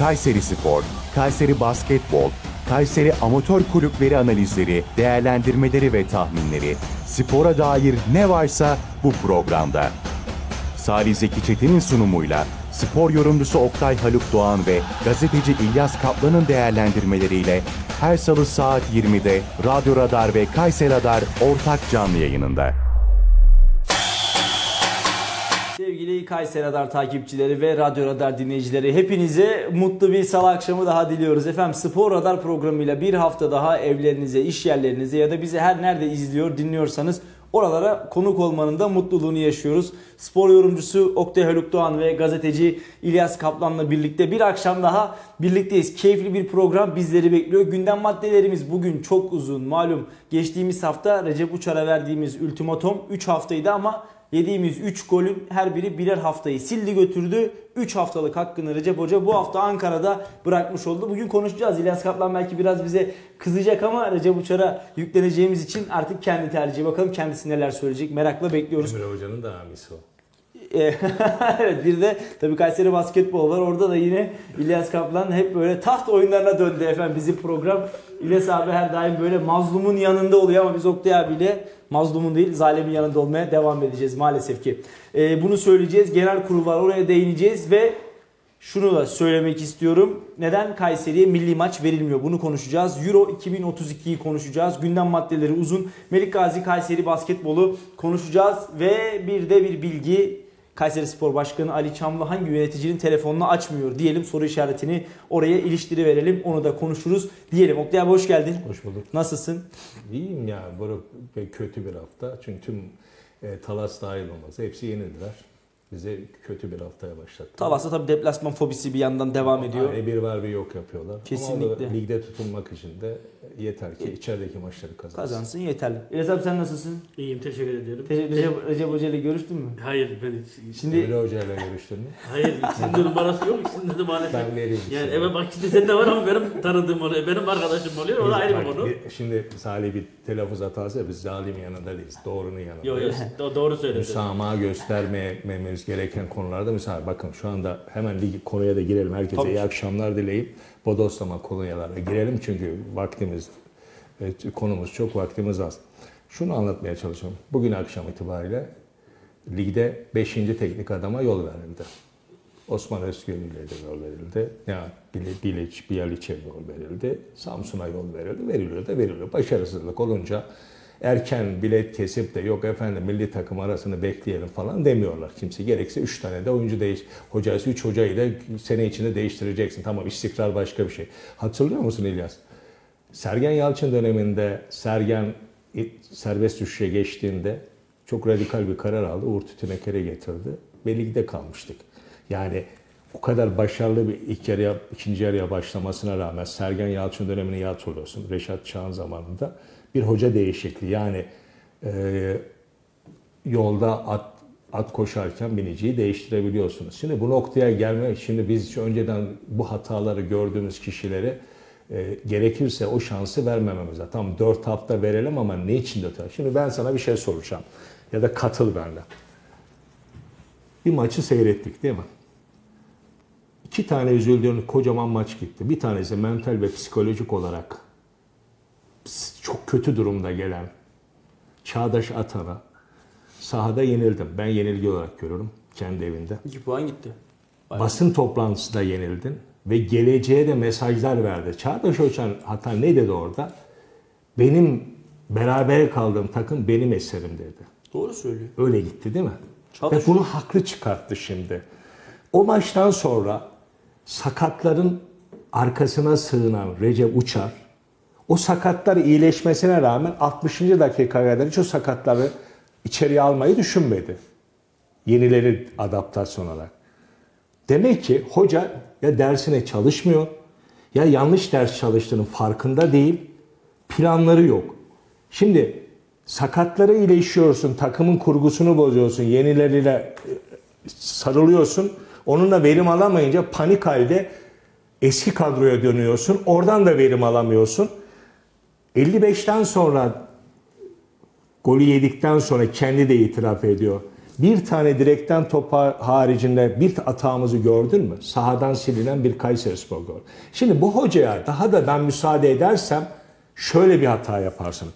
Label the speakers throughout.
Speaker 1: Kayseri Spor, Kayseri Basketbol, Kayseri Amatör Kulüpleri analizleri, değerlendirmeleri ve tahminleri, spora dair ne varsa bu programda. Salih Zeki Çetin'in sunumuyla spor yorumcusu Oktay Haluk Doğan ve gazeteci İlyas Kaplan'ın değerlendirmeleriyle her salı saat 20'de Radyo Radar ve Kayseri Radar ortak canlı yayınında.
Speaker 2: Sevgili Kayseri Radar takipçileri ve Radyo Radar dinleyicileri hepinize mutlu bir salı akşamı daha diliyoruz. Efendim Spor Radar programıyla bir hafta daha evlerinize, iş yerlerinize ya da bizi her nerede izliyor, dinliyorsanız oralara konuk olmanın da mutluluğunu yaşıyoruz. Spor yorumcusu Oktay Haluk Doğan ve gazeteci İlyas Kaplan'la birlikte bir akşam daha birlikteyiz. Keyifli bir program bizleri bekliyor. Gündem maddelerimiz bugün çok uzun. Malum geçtiğimiz hafta Recep Uçar'a verdiğimiz ultimatom 3 haftaydı ama Yediğimiz 3 golün her biri birer haftayı sildi götürdü. 3 haftalık hakkını Recep Hoca bu hafta Ankara'da bırakmış oldu. Bugün konuşacağız. İlyas Kaplan belki biraz bize kızacak ama Recep Uçar'a yükleneceğimiz için artık kendi tercihi. Bakalım kendisi neler söyleyecek. Merakla bekliyoruz.
Speaker 3: Emre Hoca'nın da hamisi o.
Speaker 2: evet bir de tabii Kayseri basketbol var. Orada da yine İlyas Kaplan hep böyle taht oyunlarına döndü efendim bizim program. İlyas abi her daim böyle mazlumun yanında oluyor ama biz Oktay abiyle mazlumun değil zalimin yanında olmaya devam edeceğiz maalesef ki. Ee, bunu söyleyeceğiz. Genel kurul var oraya değineceğiz ve şunu da söylemek istiyorum. Neden Kayseri'ye milli maç verilmiyor? Bunu konuşacağız. Euro 2032'yi konuşacağız. Gündem maddeleri uzun. Melik Gazi Kayseri basketbolu konuşacağız ve bir de bir bilgi Kayseri Spor Başkanı Ali Çamlı hangi yöneticinin telefonunu açmıyor diyelim soru işaretini oraya iliştiri verelim onu da konuşuruz diyelim. Oktay abi hoş geldin.
Speaker 3: Hoş bulduk.
Speaker 2: Nasılsın?
Speaker 3: İyiyim ya. Böyle kötü bir hafta. Çünkü tüm e, Talas dahil olması hepsi yenildiler. Bize kötü bir haftaya başlattı.
Speaker 2: Talas'ta tabii deplasman fobisi bir yandan devam ediyor.
Speaker 3: Yani bir var bir yok yapıyorlar.
Speaker 2: Kesinlikle.
Speaker 3: Ama ligde tutunmak için de yeter ki içerideki maçları kazansın.
Speaker 2: Kazansın yeterli. İlyas abi sen nasılsın?
Speaker 4: İyiyim teşekkür ediyorum.
Speaker 2: Te- Recep, Recep Hoca ile görüştün mü?
Speaker 4: Hayır ben hiç,
Speaker 2: Şimdi
Speaker 3: Emre Hoca ile görüştün mü?
Speaker 4: hayır ikisinin de numarası yok ikisinin de maalesef.
Speaker 3: Ben vereyim.
Speaker 4: Yani
Speaker 3: size.
Speaker 4: evet bak şimdi sende var ama benim tanıdığım oluyor. Benim arkadaşım oluyor. O da ayrı bir konu.
Speaker 3: bir- Şimdi Salih bir telaffuz hatası ya, biz zalim yanında değiliz. Doğrunun yanında.
Speaker 4: Yok yok do- doğru söyledin.
Speaker 3: müsamaha göstermememiz gereken konularda müsamaha. Bakın şu anda hemen lig konuya da girelim. Herkese iyi akşamlar dileyip bodoslama konuyalara girelim. Çünkü vaktimiz, evet, konumuz çok, vaktimiz az. Şunu anlatmaya çalışıyorum. Bugün akşam itibariyle ligde 5. teknik adama yol verildi. Osman Özgür'le de yol verildi. Ya Bilic, Bialic'e yol verildi. Samsun'a yol verildi. Veriliyor da veriliyor. Başarısızlık olunca erken bilet kesip de yok efendim milli takım arasını bekleyelim falan demiyorlar. Kimse gerekse 3 tane de oyuncu değiş. Hocası 3 hocayı da sene içinde değiştireceksin. Tamam istikrar başka bir şey. Hatırlıyor musun İlyas? Sergen Yalçın döneminde Sergen serbest düşüşe geçtiğinde çok radikal bir karar aldı. Uğur Tütüneker'e getirdi ve ligde kalmıştık. Yani o kadar başarılı bir ilk yarıya, ikinci yarıya başlamasına rağmen Sergen Yalçın dönemini iyi hatırlıyorsun. Reşat Çağan zamanında bir hoca değişikliği. Yani e, yolda at, at koşarken biniciyi değiştirebiliyorsunuz. Şimdi bu noktaya gelme, şimdi biz önceden bu hataları gördüğümüz kişilere e, gerekirse o şansı vermememiz lazım. Tamam 4 hafta verelim ama ne için 4 hafta? Şimdi ben sana bir şey soracağım. Ya da katıl benimle. Bir maçı seyrettik değil mi? İki tane üzüldüğün kocaman maç gitti. Bir tanesi mental ve psikolojik olarak çok kötü durumda gelen Çağdaş Atan'a sahada yenildim. Ben yenilgi olarak görüyorum kendi evinde.
Speaker 2: 2 puan gitti. Bayağı.
Speaker 3: Basın toplantısında yenildin ve geleceğe de mesajlar verdi. Çağdaş Hocan hata ne dedi orada? Benim beraber kaldığım takım benim eserim dedi.
Speaker 2: Doğru söylüyor.
Speaker 3: Öyle gitti değil mi?
Speaker 2: Çağdaş-
Speaker 3: Ve bunu haklı çıkarttı şimdi. O maçtan sonra sakatların arkasına sığınan Recep Uçar, o sakatlar iyileşmesine rağmen 60. dakikaya kadar hiç o sakatları içeriye almayı düşünmedi. Yenileri adaptasyon olarak. Demek ki hoca ya dersine çalışmıyor, ya yanlış ders çalıştığının farkında değil, planları yok. Şimdi sakatları iyileşiyorsun, takımın kurgusunu bozuyorsun, yenileriyle e, sarılıyorsun. Onunla verim alamayınca panik halde eski kadroya dönüyorsun. Oradan da verim alamıyorsun. 55'ten sonra golü yedikten sonra kendi de itiraf ediyor. bir tane direkten topa haricinde bir hatamızı gördün mü? Sahadan silinen bir Kayseri Spor gol. Şimdi bu hocaya daha da ben müsaade edersem şöyle bir hata yaparsın.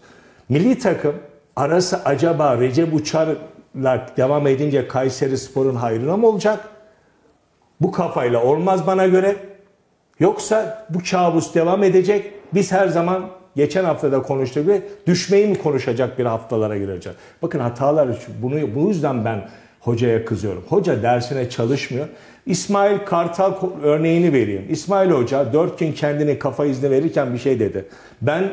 Speaker 3: Milli takım arası acaba Recep Uçar'la devam edince Kayseri Spor'un hayrına mı olacak? Bu kafayla olmaz bana göre. Yoksa bu kabus devam edecek. Biz her zaman geçen haftada konuştuğu gibi düşmeyi mi konuşacak bir haftalara gireceğiz. Bakın hatalar bunu bu yüzden ben hocaya kızıyorum. Hoca dersine çalışmıyor. İsmail Kartal örneğini vereyim. İsmail Hoca dört gün kendini kafa izni verirken bir şey dedi. Ben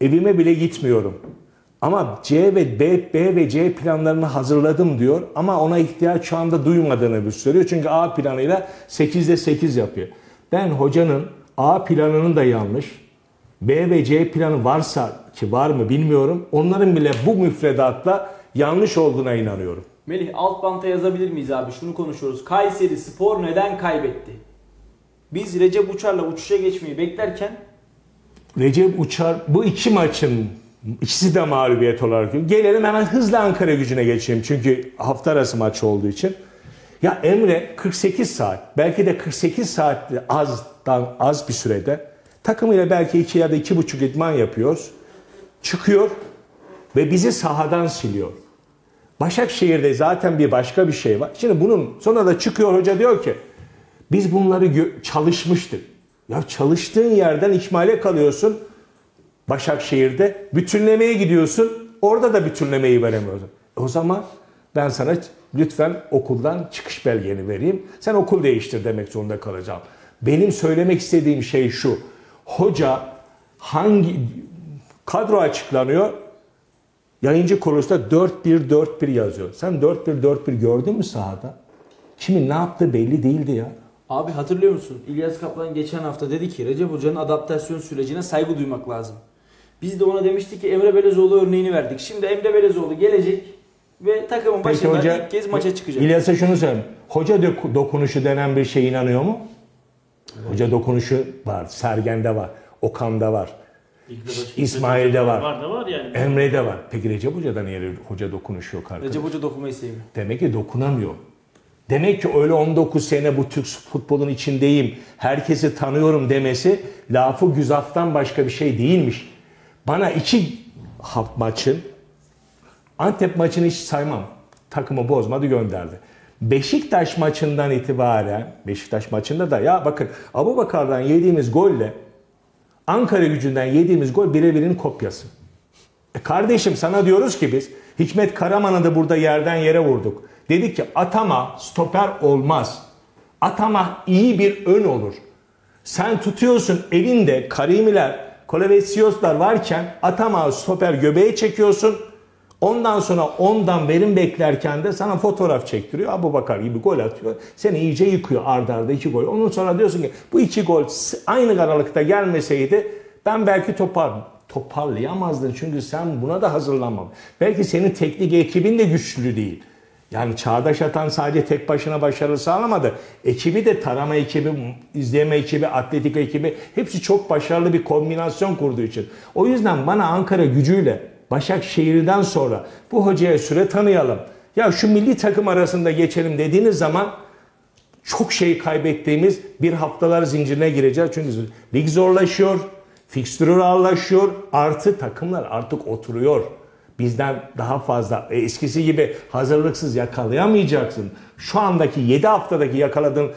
Speaker 3: evime bile gitmiyorum. Ama C ve B, B ve C planlarını hazırladım diyor ama ona ihtiyaç şu anda duymadığını söylüyor. Çünkü A planıyla 8'de 8 yapıyor. Ben hocanın A planının da yanlış, B ve C planı varsa ki var mı bilmiyorum. Onların bile bu müfredatla yanlış olduğuna inanıyorum.
Speaker 2: Melih alt banta yazabilir miyiz abi? Şunu konuşuyoruz. Kayseri Spor neden kaybetti? Biz Recep Uçar'la uçuşa geçmeyi beklerken
Speaker 3: Recep Uçar bu iki maçın ikisi de mağlubiyet olarak. Gelelim hemen hızlı Ankara gücüne geçeyim. Çünkü hafta arası maçı olduğu için. Ya Emre 48 saat belki de 48 saat azdan az bir sürede takımıyla belki 2 ya da 2,5 idman yapıyor. Çıkıyor ve bizi sahadan siliyor. Başakşehir'de zaten bir başka bir şey var. Şimdi bunun sonra da çıkıyor hoca diyor ki biz bunları çalışmıştık. Ya çalıştığın yerden ikmale kalıyorsun. Başakşehir'de bütünlemeye gidiyorsun. Orada da bütünlemeyi veremiyorsun. O zaman ben sana lütfen okuldan çıkış belgeni vereyim. Sen okul değiştir demek zorunda kalacağım. Benim söylemek istediğim şey şu. Hoca hangi kadro açıklanıyor? Yayıncı kuruluşta 4-1-4-1 yazıyor. Sen 4-1-4-1 gördün mü sahada? Kimin ne yaptığı belli değildi ya.
Speaker 2: Abi hatırlıyor musun? İlyas Kaplan geçen hafta dedi ki Recep Hoca'nın adaptasyon sürecine saygı duymak lazım. Biz de ona demiştik ki Emre Belezoğlu örneğini verdik. Şimdi Emre Belezoğlu gelecek ve takımın
Speaker 3: Peki
Speaker 2: başında
Speaker 3: hoca,
Speaker 2: ilk kez maça çıkacak.
Speaker 3: İlyas'a şunu söyleyeyim. Hoca dokunuşu denen bir şeye inanıyor mu? Hoca dokunuşu var. Sergen'de var. Okan'da var. İsmail'de var.
Speaker 4: Var da var yani.
Speaker 3: Emre'de var. Peki Recep Hoca'da niye hoca dokunuşu yok arkadaş?
Speaker 2: Recep Hoca dokunmayı sevmiyor.
Speaker 3: Demek ki dokunamıyor. Demek ki öyle 19 sene bu Türk futbolun içindeyim, herkesi tanıyorum demesi lafı güzaftan başka bir şey değilmiş. Bana iki hafta maçın, Antep maçını hiç saymam. Takımı bozmadı gönderdi. Beşiktaş maçından itibaren, Beşiktaş maçında da ya bakın Abu Bakar'dan yediğimiz golle Ankara gücünden yediğimiz gol birebirinin kopyası. E kardeşim sana diyoruz ki biz Hikmet Karaman'ı da burada yerden yere vurduk. Dedik ki Atama stoper olmaz. Atama iyi bir ön olur. Sen tutuyorsun elinde Karimiler, Kolevetsioslar varken Atama stoper göbeğe çekiyorsun. Ondan sonra ondan verim beklerken de sana fotoğraf çektiriyor. Abu Bakar gibi gol atıyor. Seni iyice yıkıyor ardarda arda iki gol. Ondan sonra diyorsun ki bu iki gol aynı aralıkta gelmeseydi ben belki topar toparlayamazdın. Çünkü sen buna da hazırlanmam. Belki senin teknik ekibin de güçlü değil. Yani Çağdaş Atan sadece tek başına başarı sağlamadı. Ekibi de tarama ekibi, izleme ekibi, atletik ekibi hepsi çok başarılı bir kombinasyon kurduğu için. O yüzden bana Ankara gücüyle Başakşehir'den sonra bu hocaya süre tanıyalım. Ya şu milli takım arasında geçelim dediğiniz zaman çok şey kaybettiğimiz bir haftalar zincirine gireceğiz. Çünkü lig zorlaşıyor, fikstürü ağırlaşıyor, artı takımlar artık oturuyor. Bizden daha fazla e, eskisi gibi hazırlıksız yakalayamayacaksın. Şu andaki 7 haftadaki yakaladığın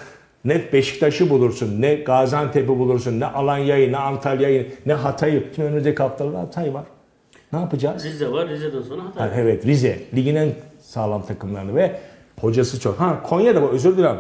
Speaker 3: ne Beşiktaş'ı bulursun, ne Gaziantep'i bulursun, ne Alanya'yı, ne Antalya'yı, ne Hatay'ı. Şimdi önümüzdeki haftalarda Hatay var. Ne yapacağız?
Speaker 4: Rize var. Rize'den sonra Hatay.
Speaker 3: Ha, evet Rize. Ligin en sağlam takımlarını ve hocası çok. Ha Konya'da özür dilerim.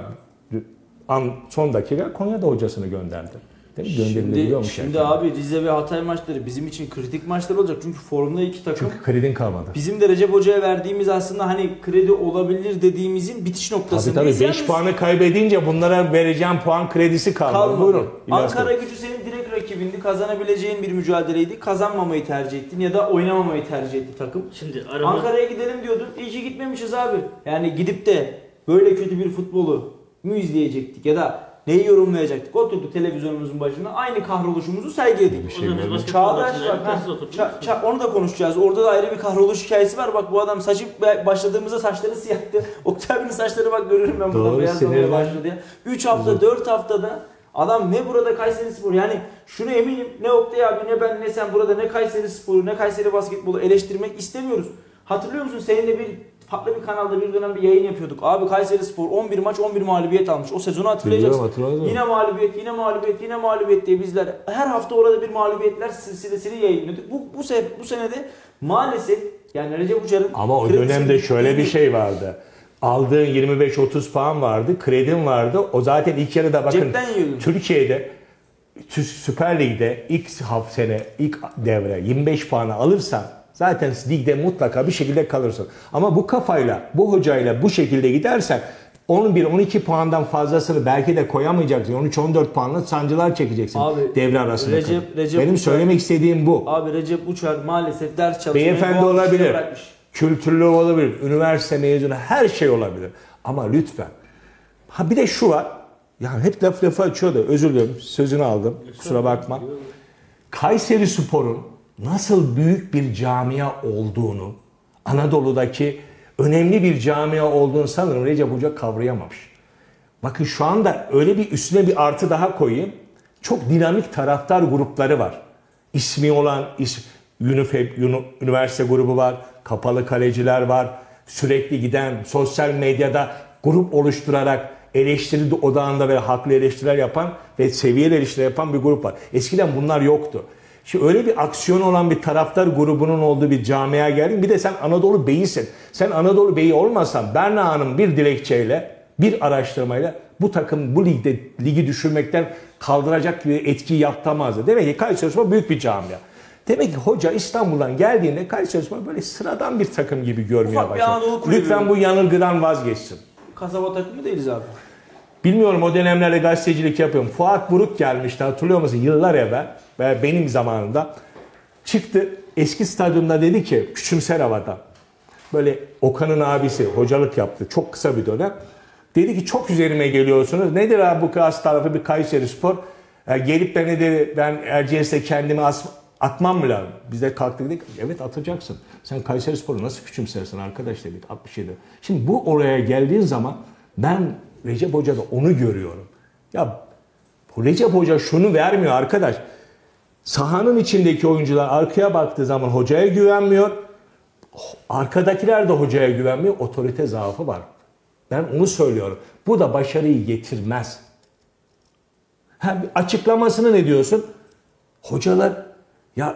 Speaker 3: An, son dakika Konya'da hocasını gönderdi. Değil mi? Gönderilebiliyormuş
Speaker 2: Şimdi, şimdi abi Rize ve Hatay maçları bizim için kritik maçlar olacak. Çünkü formda iki takım.
Speaker 3: Çünkü kredin kalmadı.
Speaker 2: Bizim de Recep Hoca'ya verdiğimiz aslında hani kredi olabilir dediğimizin bitiş
Speaker 3: Tabii
Speaker 2: noktasındayız.
Speaker 3: tabii 5
Speaker 2: Yalnız
Speaker 3: puanı kaybedince bunlara vereceğim puan kredisi kalmadı.
Speaker 2: kalmadı.
Speaker 3: Buyurun.
Speaker 2: Ankara gücü senin direkt rakibindi. Kazanabileceğin bir mücadeleydi. Kazanmamayı tercih ettin ya da oynamamayı tercih etti takım.
Speaker 4: Şimdi arama
Speaker 2: Ankara'ya gidelim diyordun. İyi ki gitmemişiz abi. Yani gidip de böyle kötü bir futbolu mu izleyecektik ya da neyi yorumlayacaktık? Oturduk televizyonumuzun başına aynı kahroluşumuzu sergiledik.
Speaker 3: Bir şey
Speaker 2: Çağdaş bak, ça- ça- onu da konuşacağız. Orada da ayrı bir kahroluş hikayesi var. Bak bu adam saçı başladığımızda saçları siyahtı. Oktay abinin saçları bak görürüm ben burada beyazlamaya
Speaker 3: sinirden.
Speaker 2: başladı ya. 3 hafta 4 haftada adam ne burada Kayseri Spor yani şunu eminim ne Oktay abi ne ben ne sen burada ne Kayseri Sporu ne Kayseri basketbolu eleştirmek istemiyoruz. Hatırlıyor musun seninle bir farklı bir kanalda bir dönem bir yayın yapıyorduk. Abi Kayseri Spor 11 maç 11 mağlubiyet almış. O sezonu hatırlayacaksın. Yine mağlubiyet, yine mağlubiyet, yine mağlubiyet diye bizler her hafta orada bir mağlubiyetler silsilesini yayınlıyorduk. Bu bu sene bu senede maalesef yani Recep Uçar'ın
Speaker 3: Ama o dönemde şöyle bir şey vardı. Aldığın 25-30 puan vardı, kredin vardı. O zaten ilk yarıda bakın. Türkiye'de Tü- Süper Lig'de ilk hafta sene ilk devre 25 puanı alırsan zaten ligde mutlaka bir şekilde kalırsın. Ama bu kafayla, bu hocayla bu şekilde gidersen 11-12 puandan fazlasını belki de koyamayacaksın. 13-14 puanla sancılar çekeceksin
Speaker 2: Abi,
Speaker 3: devre arasında.
Speaker 2: Recep-. Recep
Speaker 3: Benim
Speaker 2: Uçar-
Speaker 3: söylemek istediğim bu.
Speaker 2: Abi Recep Uçar maalesef ders çalışmayı
Speaker 3: Beyefendi olabilir. Kültürlü olabilir. Üniversite mezunu her şey olabilir. Ama lütfen. Ha bir de şu var. Yani hep laf lafı açıyordu. Özür diliyorum. Sözünü aldım. Kusura bakma. Kayseri Spor'un nasıl büyük bir camia olduğunu, Anadolu'daki önemli bir camia olduğunu sanırım Recep Hoca kavrayamamış. Bakın şu anda öyle bir üstüne bir artı daha koyayım. Çok dinamik taraftar grupları var. İsmi olan is, UNIFEB, Uni- üniversite grubu var. Kapalı kaleciler var. Sürekli giden sosyal medyada grup oluşturarak eleştiri odağında ve haklı eleştiriler yapan ve seviyeli eleştiriler yapan bir grup var. Eskiden bunlar yoktu. Şimdi öyle bir aksiyon olan bir taraftar grubunun olduğu bir camiaya geldin. Bir de sen Anadolu Bey'isin. Sen Anadolu Bey'i olmasan Berna Hanım bir dilekçeyle, bir araştırmayla bu takım bu ligde ligi düşürmekten kaldıracak bir etki yaptamazdı. Demek ki Kayseri Spor büyük bir camia. Demek ki hoca İstanbul'dan geldiğinde Kayseri Spor böyle sıradan bir takım gibi görmeye başladı. Lütfen bu yanılgıdan vazgeçsin.
Speaker 2: Kasaba takımı değiliz abi.
Speaker 3: Bilmiyorum o dönemlerde gazetecilik yapıyorum. Fuat Buruk gelmişti hatırlıyor musun? Yıllar evvel ve benim zamanımda çıktı eski stadyumda dedi ki küçümser havada. Böyle Okan'ın abisi hocalık yaptı çok kısa bir dönem. Dedi ki çok üzerime geliyorsunuz. Nedir abi bu kas tarafı bir Kayseri Spor? E, gelip de ne dedi ben Erciyes'te kendimi as, atmam mı lazım? Biz de kalktık dedik evet atacaksın. Sen Kayseri Spor'u nasıl küçümsersin arkadaş dedik 67. Şimdi bu oraya geldiğin zaman ben Recep Hoca'da onu görüyorum. Ya Recep Hoca şunu vermiyor arkadaş. Sahanın içindeki oyuncular arkaya baktığı zaman hocaya güvenmiyor. Arkadakiler de hocaya güvenmiyor. Otorite zaafı var. Ben onu söylüyorum. Bu da başarıyı getirmez. Ha, açıklamasını ne diyorsun? Hocalar ya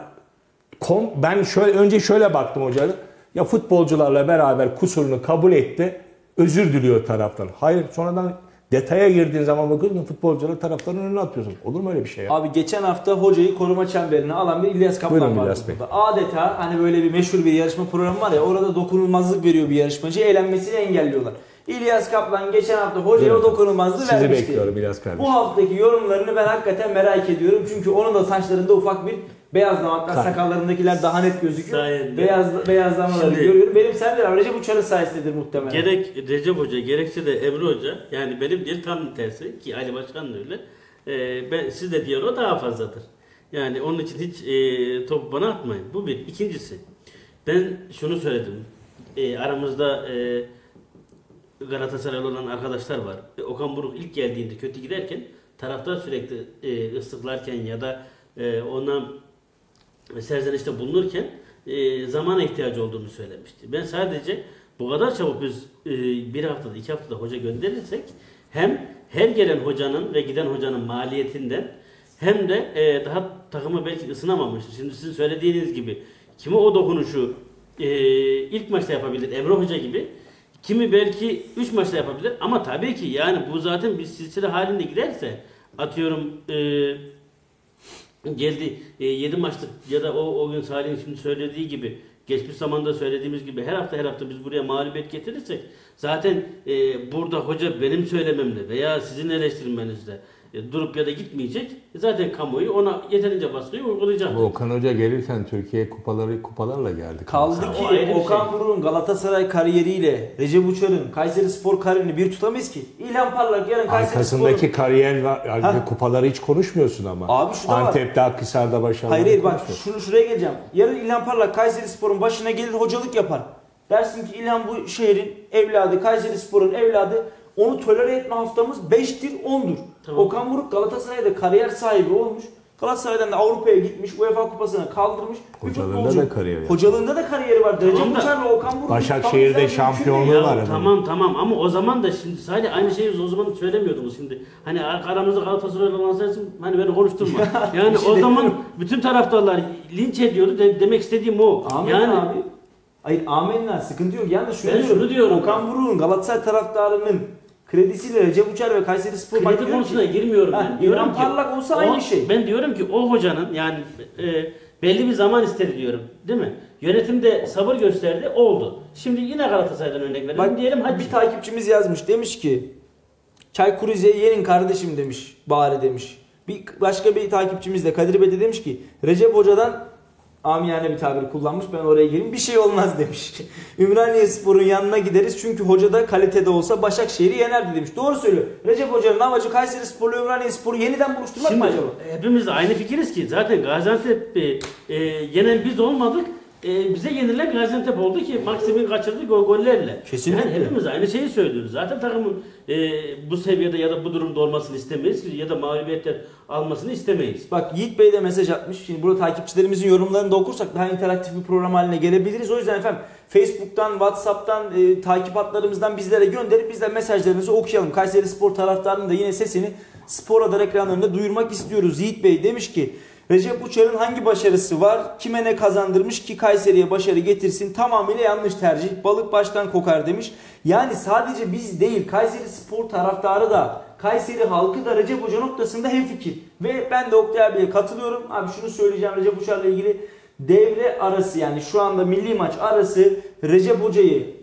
Speaker 3: kom, ben şöyle önce şöyle baktım hocalara. Ya futbolcularla beraber kusurunu kabul etti. Özür diliyor taraftan. Hayır sonradan detaya girdiğin zaman bakıyorsun futbolcuları taraftarın önüne atıyorsun. Olur mu öyle bir şey ya?
Speaker 2: Abi geçen hafta hocayı koruma çemberine alan bir İlyas Kaplan
Speaker 3: Buyurun
Speaker 2: vardı
Speaker 3: İlyas Bey.
Speaker 2: burada. Adeta hani böyle bir meşhur bir yarışma programı var ya orada dokunulmazlık veriyor bir yarışmacı eğlenmesini engelliyorlar. İlyas Kaplan geçen hafta hocaya o dokunulmazlığı
Speaker 3: Sizi
Speaker 2: vermişti.
Speaker 3: bekliyorum İlyas kardeşim.
Speaker 2: Bu haftaki yorumlarını ben hakikaten merak ediyorum. Çünkü onun da saçlarında ufak bir beyazlama hatta
Speaker 3: Kar-
Speaker 2: sakallarındakiler daha net gözüküyor.
Speaker 4: Sayende.
Speaker 2: Beyaz, beyazlamaları
Speaker 4: Şimdi-
Speaker 2: görüyorum. Benim sen de Recep Uçar'ın sayesindedir muhtemelen.
Speaker 4: Gerek Recep Hoca gerekse de Emre Hoca yani benim değil tam tersi ki Ali Başkan da öyle. Ee, ben, siz de diyor o daha fazladır. Yani onun için hiç e, topu bana atmayın. Bu bir. İkincisi ben şunu söyledim. E, aramızda e, Galatasaraylı olan arkadaşlar var. E, Okan Buruk ilk geldiğinde kötü giderken taraftar sürekli e, ıslıklarken ya da e, ona serzenişte bulunurken e, zamana ihtiyacı olduğunu söylemişti. Ben sadece bu kadar çabuk biz e, bir haftada iki haftada hoca gönderirsek hem her gelen hocanın ve giden hocanın maliyetinden hem de e, daha takımı belki ısınamamış. Şimdi sizin söylediğiniz gibi kimi o dokunuşu e, ilk maçta yapabilir Emre Hoca gibi kimi belki 3 maçta yapabilir ama tabii ki yani bu zaten bir silsile halinde giderse atıyorum e, geldi 7 maçlık ya da o, o gün Salih'in şimdi söylediği gibi geçmiş zamanda söylediğimiz gibi her hafta her hafta biz buraya mağlubiyet getirirsek zaten e, burada hoca benim söylememle veya sizin eleştirmenizle e, durup ya da gitmeyecek. E, Zaten kamuoyu ona yeterince baskıyı uygulayacak.
Speaker 3: Okan Hoca gelirken Türkiye kupaları kupalarla geldi.
Speaker 2: Kaldı
Speaker 4: O
Speaker 2: ki
Speaker 4: ayrı bir
Speaker 2: Okan
Speaker 4: şey.
Speaker 2: Buruk'un Galatasaray kariyeriyle Recep Uçar'ın Kayseri Spor kariyerini bir tutamayız ki. İlhan Parlak yarın Kayseri
Speaker 3: Arkasındaki
Speaker 2: Spor'un...
Speaker 3: kariyer var. Yani
Speaker 2: Ha.
Speaker 3: kupaları hiç konuşmuyorsun ama.
Speaker 2: Abi şu da var.
Speaker 3: Antep'te, Akhisar'da başarılı.
Speaker 2: Hayır hayır bak şunu şuraya geleceğim. Yarın İlhan Parlak Kayseri Spor'un başına gelir hocalık yapar. Dersin ki İlhan bu şehrin evladı, Kayseri Spor'un evladı. Onu tolere etme haftamız 5'tir 10'dur.
Speaker 4: Tamam.
Speaker 2: Okan Buruk Galatasaray'da kariyer sahibi olmuş. Galatasaray'dan da Avrupa'ya gitmiş. UEFA kupasını kaldırmış.
Speaker 3: Hocalığında
Speaker 2: futbolcu.
Speaker 3: da kariyeri var.
Speaker 2: Hocalığında da kariyeri var. Recep
Speaker 4: Tamam da-
Speaker 2: Uçar'la Okan Buruk.
Speaker 3: Başakşehir'de şampiyonluğu var efendim.
Speaker 4: tamam tamam ama o zaman da şimdi sadece aynı şeyi o zaman söylemiyordunuz şimdi. Hani aramızda Galatasaray'la olan sensin hani beni konuşturma. yani
Speaker 2: bir şey
Speaker 4: o zaman bütün taraftarlar linç ediyordu de- demek istediğim o.
Speaker 2: Amin
Speaker 4: yani
Speaker 2: abi. Hayır amenna sıkıntı yok. Yalnız şunu
Speaker 4: Ben
Speaker 2: diyorum.
Speaker 4: şunu diyorum.
Speaker 2: Okan Buruk'un Galatasaray taraftarının kredisiyle Recep Uçar ve Kayseri Spor Bak
Speaker 4: kredi
Speaker 2: diyorum
Speaker 4: konusuna
Speaker 2: ki-
Speaker 4: girmiyorum ben. Diyorum
Speaker 2: İlhan
Speaker 4: ki
Speaker 2: Parlak olsa
Speaker 4: o-
Speaker 2: aynı şey.
Speaker 4: Ben diyorum ki o hocanın yani e, belli bir zaman istedi diyorum. Değil mi? Yönetimde sabır gösterdi oldu. Şimdi yine Galatasaray'dan örnek verelim.
Speaker 2: Bak
Speaker 4: diyelim hadi
Speaker 2: bir takipçimiz yazmış demiş ki Çaykur Rize'yi yenin kardeşim demiş bari demiş. Bir başka bir takipçimiz de Kadir Bey de demiş ki Recep Hoca'dan amiyane bir tabir kullanmış ben oraya gireyim bir şey olmaz demiş. Ümraniye Spor'un yanına gideriz çünkü hoca da kalitede olsa Başakşehir'i yenerdi demiş. Doğru söylüyor. Recep Hoca'nın amacı Kayseri Spor'la Ümraniye Spor'u yeniden buluşturmak
Speaker 4: Şimdi
Speaker 2: mı acaba?
Speaker 4: hepimiz de aynı fikiriz ki zaten Gaziantep e, e, yenen biz olmadık. E, bize yenilen Gaziantep oldu ki Maksim'in kaçırdığı gol gollerle.
Speaker 2: Kesinlikle.
Speaker 4: Yani hepimiz aynı şeyi söylüyoruz. Zaten takımın e, bu seviyede ya da bu durumda olmasını istemeyiz ya da mağlubiyetler almasını istemeyiz.
Speaker 2: Bak Yiğit Bey de mesaj atmış. Şimdi burada takipçilerimizin yorumlarını da okursak daha interaktif bir program haline gelebiliriz. O yüzden efendim Facebook'tan, WhatsApp'tan, e, takip hatlarımızdan bizlere gönderip biz de mesajlarınızı okuyalım. Kayseri Spor taraftarının da yine sesini Spor Radar ekranlarında duyurmak istiyoruz. Yiğit Bey demiş ki Recep Uçar'ın hangi başarısı var? Kime ne kazandırmış ki Kayseri'ye başarı getirsin? Tamamıyla yanlış tercih. Balık baştan kokar demiş. Yani sadece biz değil Kayseri Spor taraftarı da Kayseri halkı da Recep Hoca noktasında hemfikir. Ve ben de Oktay abiye katılıyorum. Abi şunu söyleyeceğim Recep Uçar'la ilgili. Devre arası yani şu anda milli maç arası Recep Hoca'yı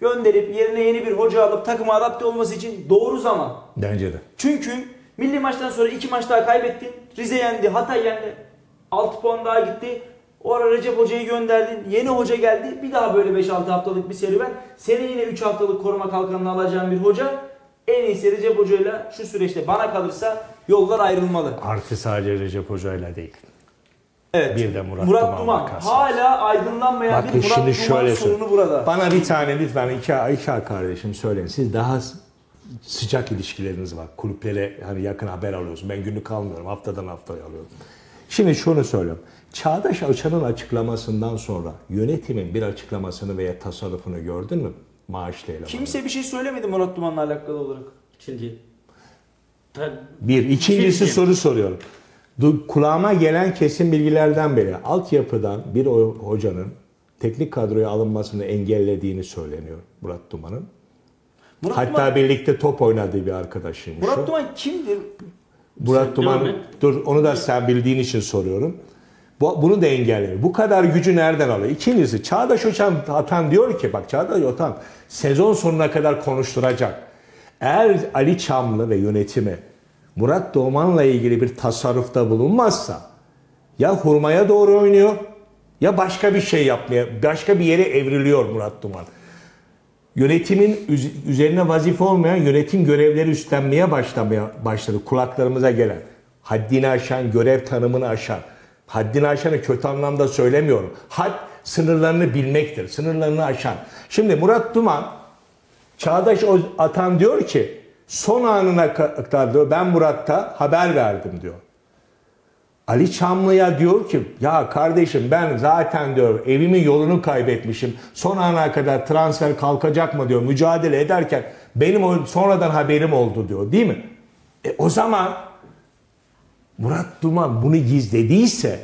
Speaker 2: gönderip yerine yeni bir hoca alıp takıma adapte olması için doğru zaman.
Speaker 3: Bence de.
Speaker 2: Çünkü milli maçtan sonra iki maç daha kaybettin. Rize yendi, Hatay yendi. 6 puan daha gitti. O ara Recep Hoca'yı gönderdin. Yeni hoca geldi. Bir daha böyle 5-6 haftalık bir serüven. Seni yine 3 haftalık koruma kalkanını alacağın bir hoca. En iyisi Recep Hoca'yla şu süreçte bana kalırsa yollar ayrılmalı.
Speaker 3: Artı sadece Recep Hoca'yla değil.
Speaker 2: Evet.
Speaker 3: Bir de Murat
Speaker 2: Murat
Speaker 3: Duman
Speaker 2: Duman. Hala aydınlanmayan
Speaker 3: Bakın
Speaker 2: bir Murat
Speaker 3: şimdi
Speaker 2: Duman
Speaker 3: şöyle
Speaker 2: sorunu burada.
Speaker 3: Bana bir tane lütfen iki, iki kardeşim söyleyin. Siz daha sıcak ilişkileriniz var. Kulüplere hani yakın haber alıyorsun. Ben günlük almıyorum. Haftadan haftaya alıyorum. Şimdi şunu söylüyorum. Çağdaş Açan'ın açıklamasından sonra yönetimin bir açıklamasını veya tasarrufunu gördün mü? Maaşlı elemanı.
Speaker 2: Kimse bir şey söylemedi Murat Duman'la alakalı olarak.
Speaker 4: Şimdi ben-
Speaker 3: Bir. ikincisi
Speaker 4: Şey
Speaker 3: soru soruyorum. Du- Kulağıma gelen kesin bilgilerden beri altyapıdan bir hocanın teknik kadroya alınmasını engellediğini söyleniyor Murat Duman'ın.
Speaker 2: Murat
Speaker 3: Hatta
Speaker 2: Duman,
Speaker 3: birlikte top oynadığı bir arkadaşıymış.
Speaker 2: Murat
Speaker 3: o.
Speaker 2: Duman kimdir?
Speaker 3: Murat
Speaker 4: Sen
Speaker 3: Duman, dur onu da sen bildiğin için soruyorum. Bu, bunu da engelliyor. Bu kadar gücü nereden alıyor? İkincisi Çağdaş Hocam Atan diyor ki bak Çağdaş Atan sezon sonuna kadar konuşturacak. Eğer Ali Çamlı ve yönetimi Murat Doğman'la ilgili bir tasarrufta bulunmazsa ya hurmaya doğru oynuyor ya başka bir şey yapmaya, başka bir yere evriliyor Murat Duman. Yönetimin üz- üzerine vazife olmayan yönetim görevleri üstlenmeye başlamaya başladı kulaklarımıza gelen. Haddini aşan, görev tanımını aşan. Haddini aşanı kötü anlamda söylemiyorum. Had sınırlarını bilmektir, sınırlarını aşan. Şimdi Murat Duman, Çağdaş Atan diyor ki son anına kadar diyor ben Murat'ta haber verdim diyor. Ali Çamlı'ya diyor ki ya kardeşim ben zaten diyor evimin yolunu kaybetmişim. Son ana kadar transfer kalkacak mı diyor mücadele ederken benim o sonradan haberim oldu diyor değil mi? E o zaman Murat Duman bunu gizlediyse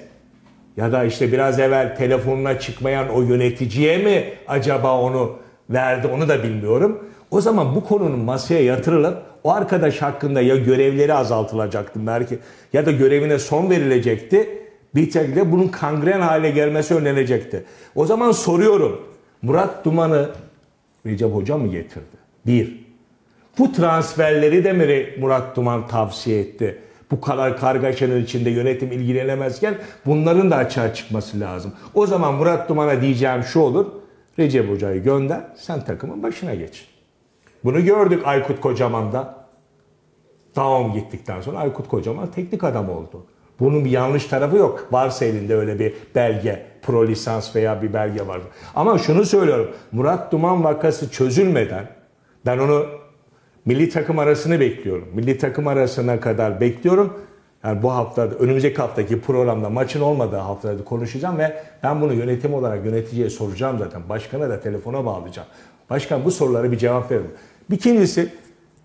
Speaker 3: ya da işte biraz evvel telefonuna çıkmayan o yöneticiye mi acaba onu verdi onu da bilmiyorum. O zaman bu konunun masaya yatırılıp o arkadaş hakkında ya görevleri azaltılacaktı belki ya da görevine son verilecekti. Bir şekilde bunun kangren hale gelmesi önlenecekti. O zaman soruyorum Murat Duman'ı Recep Hoca mı getirdi? Bir. Bu transferleri de mi Murat Duman tavsiye etti? Bu kadar kargaşanın içinde yönetim ilgilenemezken bunların da açığa çıkması lazım. O zaman Murat Duman'a diyeceğim şu olur. Recep Hoca'yı gönder, sen takımın başına geç. Bunu gördük Aykut Kocaman'da. Daum gittikten sonra Aykut Kocaman teknik adam oldu. Bunun bir yanlış tarafı yok. Varsa elinde öyle bir belge, pro lisans veya bir belge var. Ama şunu söylüyorum. Murat Duman vakası çözülmeden ben onu milli takım arasını bekliyorum. Milli takım arasına kadar bekliyorum. Yani bu hafta, önümüzdeki haftaki programda maçın olmadığı haftada konuşacağım ve ben bunu yönetim olarak yöneticiye soracağım zaten. Başkana da telefona bağlayacağım. Başkan bu sorulara bir cevap verin. İkincisi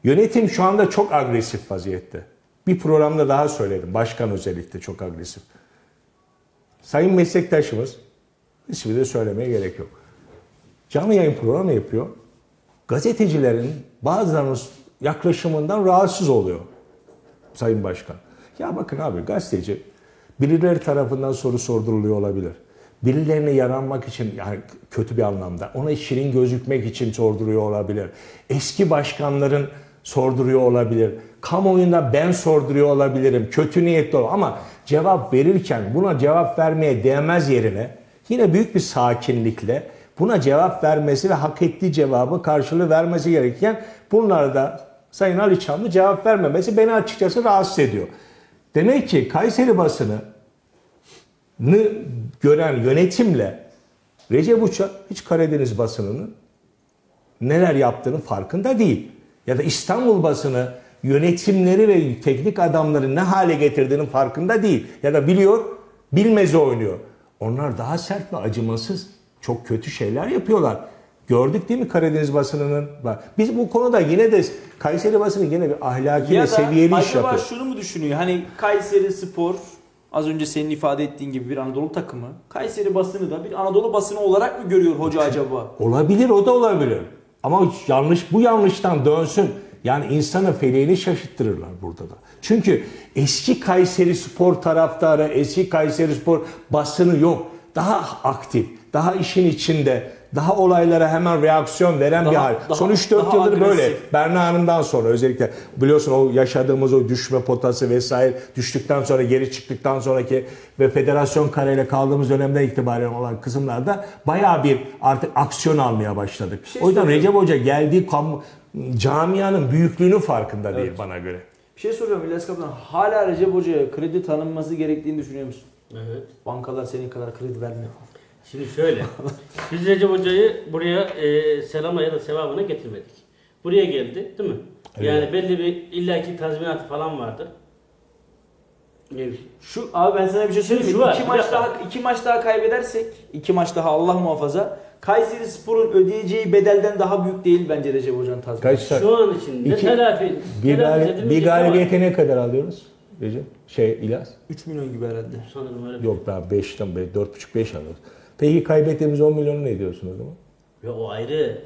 Speaker 3: yönetim şu anda çok agresif vaziyette. Bir programda daha söyledim. Başkan özellikle çok agresif. Sayın meslektaşımız, ismi de söylemeye gerek yok. Canlı yayın programı yapıyor. Gazetecilerin bazılarının yaklaşımından rahatsız oluyor Sayın Başkan. Ya bakın abi gazeteci birileri tarafından soru sorduruluyor olabilir. Birilerine yaranmak için yani kötü bir anlamda ona şirin gözükmek için sorduruyor olabilir. Eski başkanların sorduruyor olabilir. Kamuoyunda ben sorduruyor olabilirim. Kötü niyetli ol ama cevap verirken buna cevap vermeye değmez yerine yine büyük bir sakinlikle buna cevap vermesi ve hak ettiği cevabı karşılığı vermesi gerekirken bunlar da Sayın Ali Çamlı cevap vermemesi beni açıkçası rahatsız ediyor. Demek ki Kayseri basını gören yönetimle Recep Uçak hiç Karadeniz basınının neler yaptığının farkında değil. Ya da İstanbul basını yönetimleri ve teknik adamları ne hale getirdiğinin farkında değil. Ya da biliyor, bilmeze oynuyor. Onlar daha sert ve acımasız. Çok kötü şeyler yapıyorlar. Gördük değil mi Karadeniz basınının? Biz bu konuda yine de Kayseri basını yine bir ahlaki
Speaker 2: ya
Speaker 3: ve seviyeli iş
Speaker 2: acaba
Speaker 3: yapıyor.
Speaker 2: şunu mu düşünüyor? Hani Kayseri Spor az önce senin ifade ettiğin gibi bir Anadolu takımı. Kayseri basını da bir Anadolu basını olarak mı görüyor hoca acaba?
Speaker 3: Olabilir o da olabilir. Ama yanlış bu yanlıştan dönsün. Yani insanı feleğini şaşırttırırlar burada da. Çünkü eski Kayseri Spor taraftarı, eski Kayseri Spor basını yok. Daha aktif, daha işin içinde, daha olaylara hemen reaksiyon veren
Speaker 2: Daha-
Speaker 3: bir hal.
Speaker 2: daha-
Speaker 3: Son 3-4
Speaker 2: daha
Speaker 3: yıldır böyle.
Speaker 2: agresif.
Speaker 3: Berna Hanım'dan sonra özellikle biliyorsun o yaşadığımız o düşme potası vesaire düştükten sonra geri çıktıktan sonraki ve federasyon kareyle kaldığımız dönemden itibaren olan kısımlarda bayağı bir artık aksiyon almaya başladık.
Speaker 2: şey
Speaker 3: o yüzden. Recep Hoca geldiği kamu, camianın büyüklüğünün farkında değil bana göre.
Speaker 2: Bir şey soruyorum İlyas Kaplan. Hala Recep Hoca'ya kredi tanınması gerektiğini düşünüyor musun?
Speaker 4: Evet.
Speaker 2: Bankalar senin kadar kredi vermiyor.
Speaker 4: Şimdi şöyle. Biz Recep Hoca'yı buraya e, selama ya da sevabına getirmedik. Buraya geldi değil mi? Yani belli bir illaki tazminatı falan vardır. Evet.
Speaker 2: Şu abi ben sana bir şey söyleyeyim.
Speaker 4: Şu
Speaker 2: mi?
Speaker 4: var,
Speaker 2: iki
Speaker 4: bir
Speaker 2: maç
Speaker 4: dakika.
Speaker 2: daha iki maç daha kaybedersek, iki maç daha Allah muhafaza Kayseri Spor'un ödeyeceği bedelden daha büyük değil bence Recep Hoca'nın tazminatı.
Speaker 3: Kaç
Speaker 4: Şu an için ne
Speaker 3: İki-
Speaker 4: telafi,
Speaker 3: bir,
Speaker 4: telafi edilecek
Speaker 3: bir galibiyete ne kadar alıyoruz Recep? Şey İlyas?
Speaker 2: 3 milyon gibi herhalde.
Speaker 4: Sanırım öyle.
Speaker 3: Yok daha 5'ten 4,5-5 alıyoruz. Peki kaybettiğimiz 10 milyonu ne diyorsun o zaman?
Speaker 4: Ya o ayrı.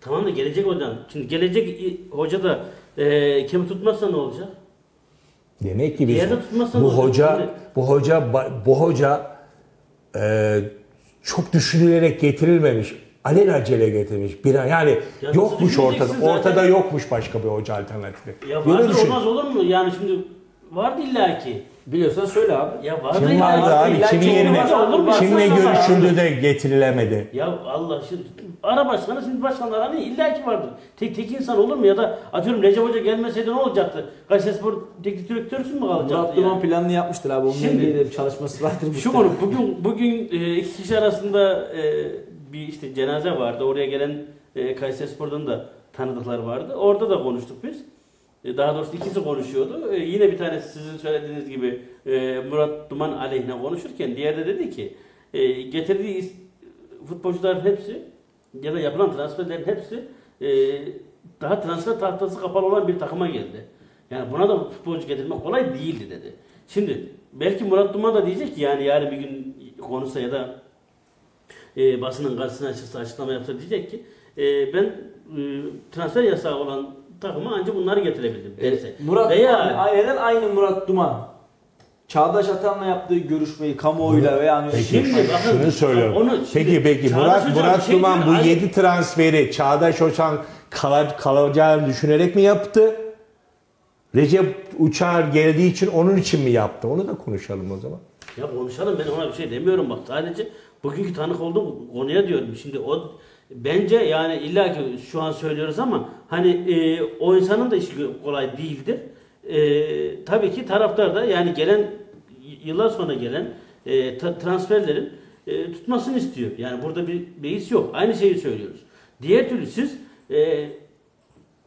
Speaker 4: Tamam da gelecek hocam. Şimdi gelecek hoca da e, kemi tutmazsa ne olacak?
Speaker 3: Demek ki biz bu hoca
Speaker 4: Şimdi-
Speaker 3: bu hoca bu hoca e, çok düşünülerek getirilmemiş. Alelacele getirmiş. Bir yani
Speaker 4: Ya
Speaker 3: yokmuş ortada.
Speaker 4: zaten?
Speaker 3: Ortada yokmuş başka bir hoca alternatifi.
Speaker 4: Ya vardır olmaz olur mu? Yani şimdi vardı illaki.
Speaker 2: Biliyorsan söyle abi.
Speaker 4: Ya vardı
Speaker 3: Kim
Speaker 4: illa-
Speaker 3: vardı abi?
Speaker 2: illa
Speaker 3: Kimin
Speaker 2: ki
Speaker 3: yerine? Kimle
Speaker 4: var.
Speaker 3: görüşüldü de getirilemedi.
Speaker 4: Ya Allah şimdi ara başkanı şimdi başkanlar hani illaki vardır. Tek tek insan olur mu ya da atıyorum Recep Hoca gelmeseydi ne olacaktı? Kayserispor teknik direktörsün mü kalacaktı
Speaker 2: Murat Duman
Speaker 4: yani?
Speaker 2: planını yapmıştır abi. Onunla
Speaker 4: Şimdi-
Speaker 2: ilgili bir çalışması vardır.
Speaker 4: Şu konu bugün bugün e, iki kişi arasında e, bir işte cenaze vardı. Oraya gelen e, Kayserispor'dan da tanıdıklar vardı. Orada da konuştuk biz. E, daha doğrusu ikisi konuşuyordu. E, yine bir tanesi sizin söylediğiniz gibi e, Murat Duman aleyhine konuşurken diğeri de dedi ki getirdiği futbolcuların hepsi ya da yapılan transferlerin hepsi daha transfer tahtası kapalı olan bir takıma geldi. Yani buna da futbolcu getirmek kolay değildi dedi. Şimdi belki Murat Duman da diyecek ki yani yarın bir gün konuşsa ya da e, basının karşısına çıksa açıklama yapsa diyecek ki e, ben e, transfer yasağı olan takıma ancak bunları getirebildim derse.
Speaker 2: E, Murat
Speaker 4: Veya
Speaker 2: Duman, neden aynı Murat Duman? Çağdaş Atan'la yaptığı görüşmeyi kamuoyuyla veya hani
Speaker 3: Peki
Speaker 4: Şimdi bakın,
Speaker 3: şunu söylüyorum.
Speaker 4: onu şimdi
Speaker 3: peki peki
Speaker 4: Çağdaş
Speaker 3: Murat
Speaker 4: Hocam
Speaker 3: Murat
Speaker 4: şey
Speaker 3: Duman
Speaker 4: diyor,
Speaker 3: bu
Speaker 4: Ali-
Speaker 3: 7 transferi Çağdaş Hoşan kala- kalacağını düşünerek mi yaptı? Recep Uçar geldiği için onun için mi yaptı? Onu da konuşalım o zaman.
Speaker 4: Ya konuşalım ben ona bir şey demiyorum bak sadece bugünkü tanık olduğum konuya diyorum. Şimdi o bence yani illa ki şu an söylüyoruz ama hani e, o insanın da işi kolay değildir. E, tabii ki taraftar da yani gelen yıllar sonra gelen e, transferlerin e, tutmasını istiyor. Yani burada bir beis yok. Aynı şeyi söylüyoruz. Diğer türlü siz e,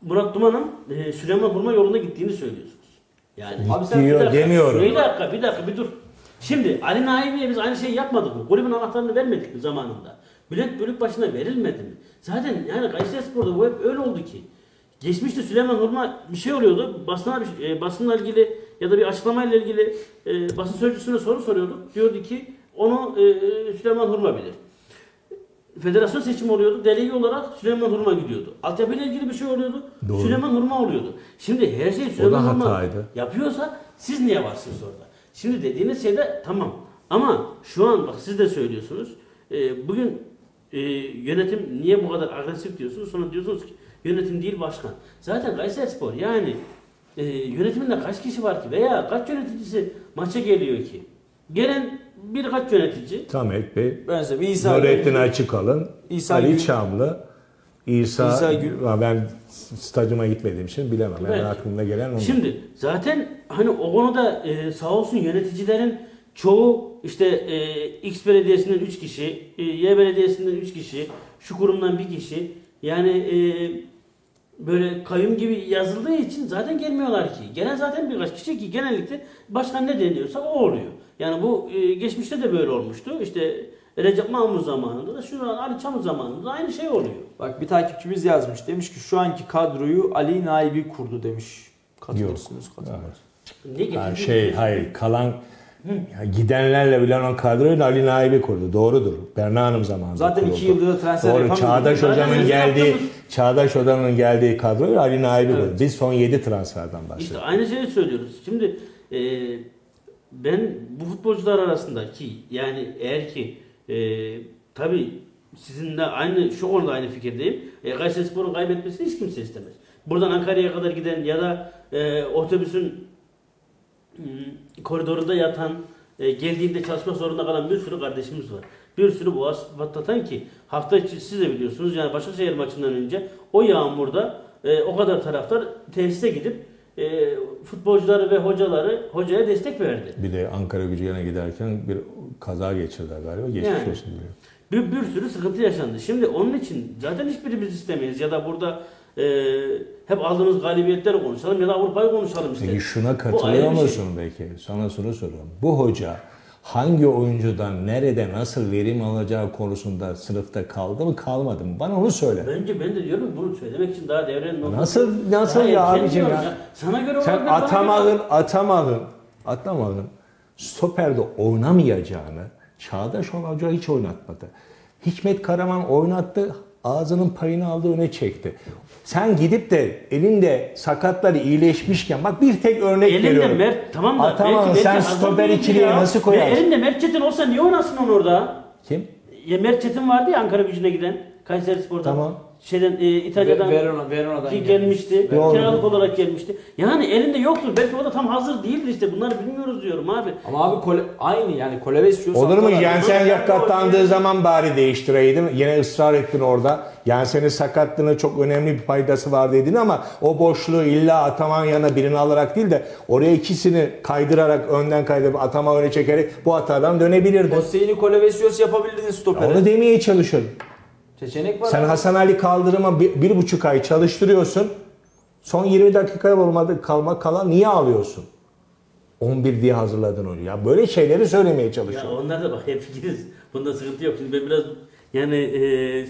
Speaker 4: Murat Duman'ın e, Süleyman Hurma yolunda gittiğini söylüyorsunuz. Yani
Speaker 2: Abi sen-
Speaker 4: bir dakika,
Speaker 3: demiyorum.
Speaker 4: Bir dakika, bir dakika, bir dur. Şimdi Ali Naibi'ye biz aynı şeyi yapmadık mı? Kulübün anahtarını vermedik mi zamanında? Bülent Bölük başına verilmedi mi? Zaten yani Kayseri Spor'da bu hep öyle oldu ki. Geçmişte Süleyman Hurma bir şey oluyordu. Basına bir, e, basınla ilgili ya da bir açıklamayla ilgili e, basın sözcüsüne soru soruyorduk. Diyordu ki onu e, Süleyman Hurma bilir. Federasyon seçimi oluyordu. Delege olarak Süleyman Hurma gidiyordu. Altyapıyla ilgili bir şey oluyordu.
Speaker 3: Doğru.
Speaker 4: Süleyman Hurma oluyordu. Şimdi her şey Süleyman Hurma
Speaker 3: hataydı.
Speaker 4: yapıyorsa siz niye varsınız orada? Şimdi dediğiniz şeyde tamam. Ama şu an bak siz de söylüyorsunuz. e, bugün e, yönetim niye bu kadar agresif diyorsunuz? Sonra diyorsunuz ki yönetim değil başkan. Zaten Kayseri Spor yani e, yönetiminde kaç kişi var ki? Veya kaç yöneticisi maça geliyor ki? Gelen birkaç yönetici
Speaker 3: Samet Bey,
Speaker 2: Ben size bir İsa
Speaker 3: Nurettin Açıkalın,
Speaker 2: İsa
Speaker 3: Ali
Speaker 2: Gül.
Speaker 3: Çamlı, İsa,
Speaker 2: İsa Gül.
Speaker 3: Ben stadyuma gitmediğim için bilemem.
Speaker 4: Evet.
Speaker 3: Yani aklımda gelen onlar.
Speaker 4: Şimdi zaten hani o konuda e, sağ olsun yöneticilerin çoğu işte e, X belediyesinden 3 kişi, e, Y belediyesinden 3 kişi, şu kurumdan bir kişi yani e, böyle kayyum gibi yazıldığı için zaten gelmiyorlar ki. Gelen zaten birkaç kişi ki genellikle başkan ne deniyorsa o oluyor. Yani bu e, geçmişte de böyle olmuştu. İşte Recep Mahmut zamanında da şu an Ali Çamur zamanında da aynı şey oluyor.
Speaker 2: Bak bir takipçimiz yazmış. Demiş ki şu anki kadroyu Ali Naibi kurdu demiş. Katılırsınız katılmıyorsunuz.
Speaker 4: Ne getirdi?
Speaker 3: şey hayır kalan ya gidenlerle kadroyu da Ali Naibi kurdu. Doğrudur. Berna Hanım zamanında
Speaker 2: Zaten
Speaker 3: kuruldu.
Speaker 2: iki yıldır da transfer
Speaker 3: Doğru. Çağdaş Hoca'nın geldiği Çağdaş Hoca'nın geldiği kadroyu Ali Naibi
Speaker 4: Evet.
Speaker 3: kurdu. Biz son 7 transferden
Speaker 4: İşte
Speaker 3: bahsediyoruz.
Speaker 4: aynı şeyi söylüyoruz. Şimdi e, ben bu futbolcular arasında ki yani eğer ki e, tabii sizinle aynı şu konuda aynı fikirdeyim. E, Kayserispor'un kaybetmesini hiç kimse istemez. Buradan Ankara'ya kadar giden ya da e, otobüsün hmm, koridorunda yatan, e, geldiğinde çalışmak zorunda kalan bir sürü kardeşimiz var. Bir sürü boğaz patlatan ki hafta içi siz de biliyorsunuz yani Başakşehir maçından önce o yağmurda e, o kadar taraftar tesise gidip e, futbolcuları ve hocaları hocaya destek verdi.
Speaker 3: Bir de Ankara gücüne giderken bir kaza geçirdiler galiba. Geçmiş
Speaker 4: Yani.
Speaker 3: olsun diliyorum.
Speaker 4: Bir, bir sürü sıkıntı yaşandı. Şimdi onun için zaten hiçbirimiz istemeyiz ya da burada e, hep aldığımız galibiyetleri konuşalım ya da Avrupa'yı konuşalım
Speaker 3: Peki
Speaker 4: isteriz.
Speaker 3: şuna katılıyor
Speaker 4: şey.
Speaker 3: musun peki? Sana soru soruyorum. Bu hoca hangi oyuncudan nerede nasıl verim alacağı konusunda sınıfta kaldı mı kalmadı mı? Bana onu söyle.
Speaker 4: Bence ben de diyorum bunu söylemek için daha devrenin olması-
Speaker 3: Nasıl- nasıl
Speaker 4: Daha
Speaker 3: ya abicim
Speaker 4: diyorum
Speaker 3: ya?
Speaker 4: Sana göre
Speaker 3: Sen Atamak'ın, Atamak'ın, Atamak'ın stoperde oynamayacağını Çağdaş Hoca hiç oynatmadı. Hikmet Karaman oynattı, ağzının payını aldı öne çekti. Sen gidip de elinde sakatları iyileşmişken bak bir tek örnek
Speaker 4: Elinde
Speaker 3: veriyorum.
Speaker 4: Mert tamam da
Speaker 3: Ataman
Speaker 4: belki-
Speaker 3: sen
Speaker 4: belki
Speaker 3: stoper ikiliye nasıl
Speaker 4: Ya
Speaker 3: koyarsın?
Speaker 4: elinde Mert Çetin olsa niye oynasın onu orada?
Speaker 3: Kim?
Speaker 4: Ya Mert Çetin vardı ya Ankara gücüne giden Kayseri Spor'dan.
Speaker 3: Tamam.
Speaker 4: Şeyden e, İtalya'dan
Speaker 2: Verona, Verona'dan
Speaker 4: ki
Speaker 2: gelmiş.
Speaker 4: gelmişti.
Speaker 3: Doğru.
Speaker 4: Kiralık olarak gelmişti. Yani elinde yoktur. Belki o da tam hazır değildir işte. Bunları bilmiyoruz diyorum abi.
Speaker 2: Ama abi kole, aynı yani Koleves
Speaker 3: Olur mu? Jensen sakatlandığı zaman bari değiştireydin. Yine ısrar ettin orada. Jensen'in sakatlığına çok önemli bir faydası var dedin ama o boşluğu illa Ataman yanına birini alarak değil de oraya ikisini kaydırarak önden kaydırıp Ataman öne çekerek bu hatadan dönebilirdi.
Speaker 2: Hüseyin'i Kolevesios yapabildin stopere.
Speaker 3: Onu demeye çalışıyorum.
Speaker 2: Seçenek var.
Speaker 3: Sen
Speaker 2: abi.
Speaker 3: Hasan Ali kaldırıma bir, bir buçuk ay çalıştırıyorsun. Son 20 dakika olmadı kalma kalan niye alıyorsun? 11 diye hazırladın onu. Ya böyle şeyleri söylemeye
Speaker 4: Ya
Speaker 3: çalışıyorum.
Speaker 4: onlar da bak hep fikiriz. Bunda sıkıntı yok. Şimdi ben biraz yani e,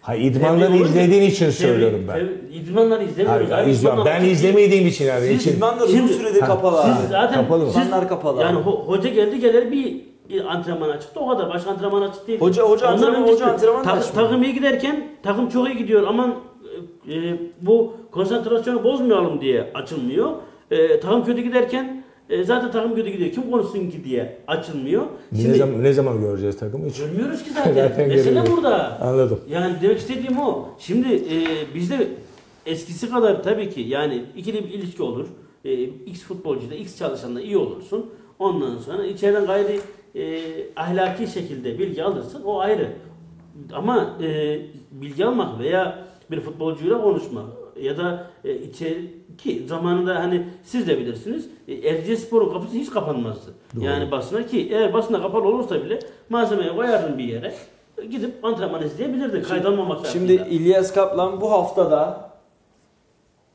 Speaker 3: Ha idmanları
Speaker 4: Tabii,
Speaker 3: izlediğin için
Speaker 4: tabii,
Speaker 3: söylüyorum ben.
Speaker 4: tabii, İdmanları izlemiyoruz.
Speaker 3: Hayır,
Speaker 4: abi.
Speaker 3: izliyorum. Ben izlemediğim için yani.
Speaker 2: Siz
Speaker 3: için.
Speaker 2: idmanlar uzun süredir kapalı. abi.
Speaker 4: Siz zaten
Speaker 3: Kapalı mı?
Speaker 4: siz,
Speaker 2: İdmanlar kapalı.
Speaker 4: Yani ho- hoca geldi gelir bir antrenmana çıktı o kadar. Başka antrenmana çıktı değil.
Speaker 2: Hoca- hoca
Speaker 4: Ondan
Speaker 2: antrenman-
Speaker 4: öncesi-
Speaker 2: hoca antrenman kaçmıyor.
Speaker 4: takım iyi giderken takım çok iyi gidiyor aman e, bu konsantrasyonu bozmayalım diye açılmıyor. E, takım kötü giderken E, zaten takım kötü gidiyor. Kim konuşsun ki diye açılmıyor.
Speaker 3: ne zaman ne zaman göreceğiz takımı hiç?
Speaker 4: görmüyoruz ki zaten.
Speaker 3: Zaten
Speaker 4: Mesele
Speaker 3: görüyoruz.
Speaker 4: burada.
Speaker 3: Anladım.
Speaker 4: Yani demek istediğim o. Şimdi e, bizde eskisi kadar tabii ki yani ikili bir ilişki olur. E, X futbolcuyla X çalışanla iyi olursun. Ondan sonra içeriden gayri e, ahlaki şekilde bilgi alırsın. O ayrı. Ama e, bilgi almak veya bir futbolcuyla konuşmak ya da e, içeriki zamanında hani siz de bilirsiniz e, Erciyespor'un kapısı hiç kapanmazdı. Yani basına ki eğer basına kapalı olursa bile malzemeyi koyardın bir yere gidip antrenman izleyebilirdin kaydanmamak
Speaker 2: Şimdi. İlyas Kaplan bu haftada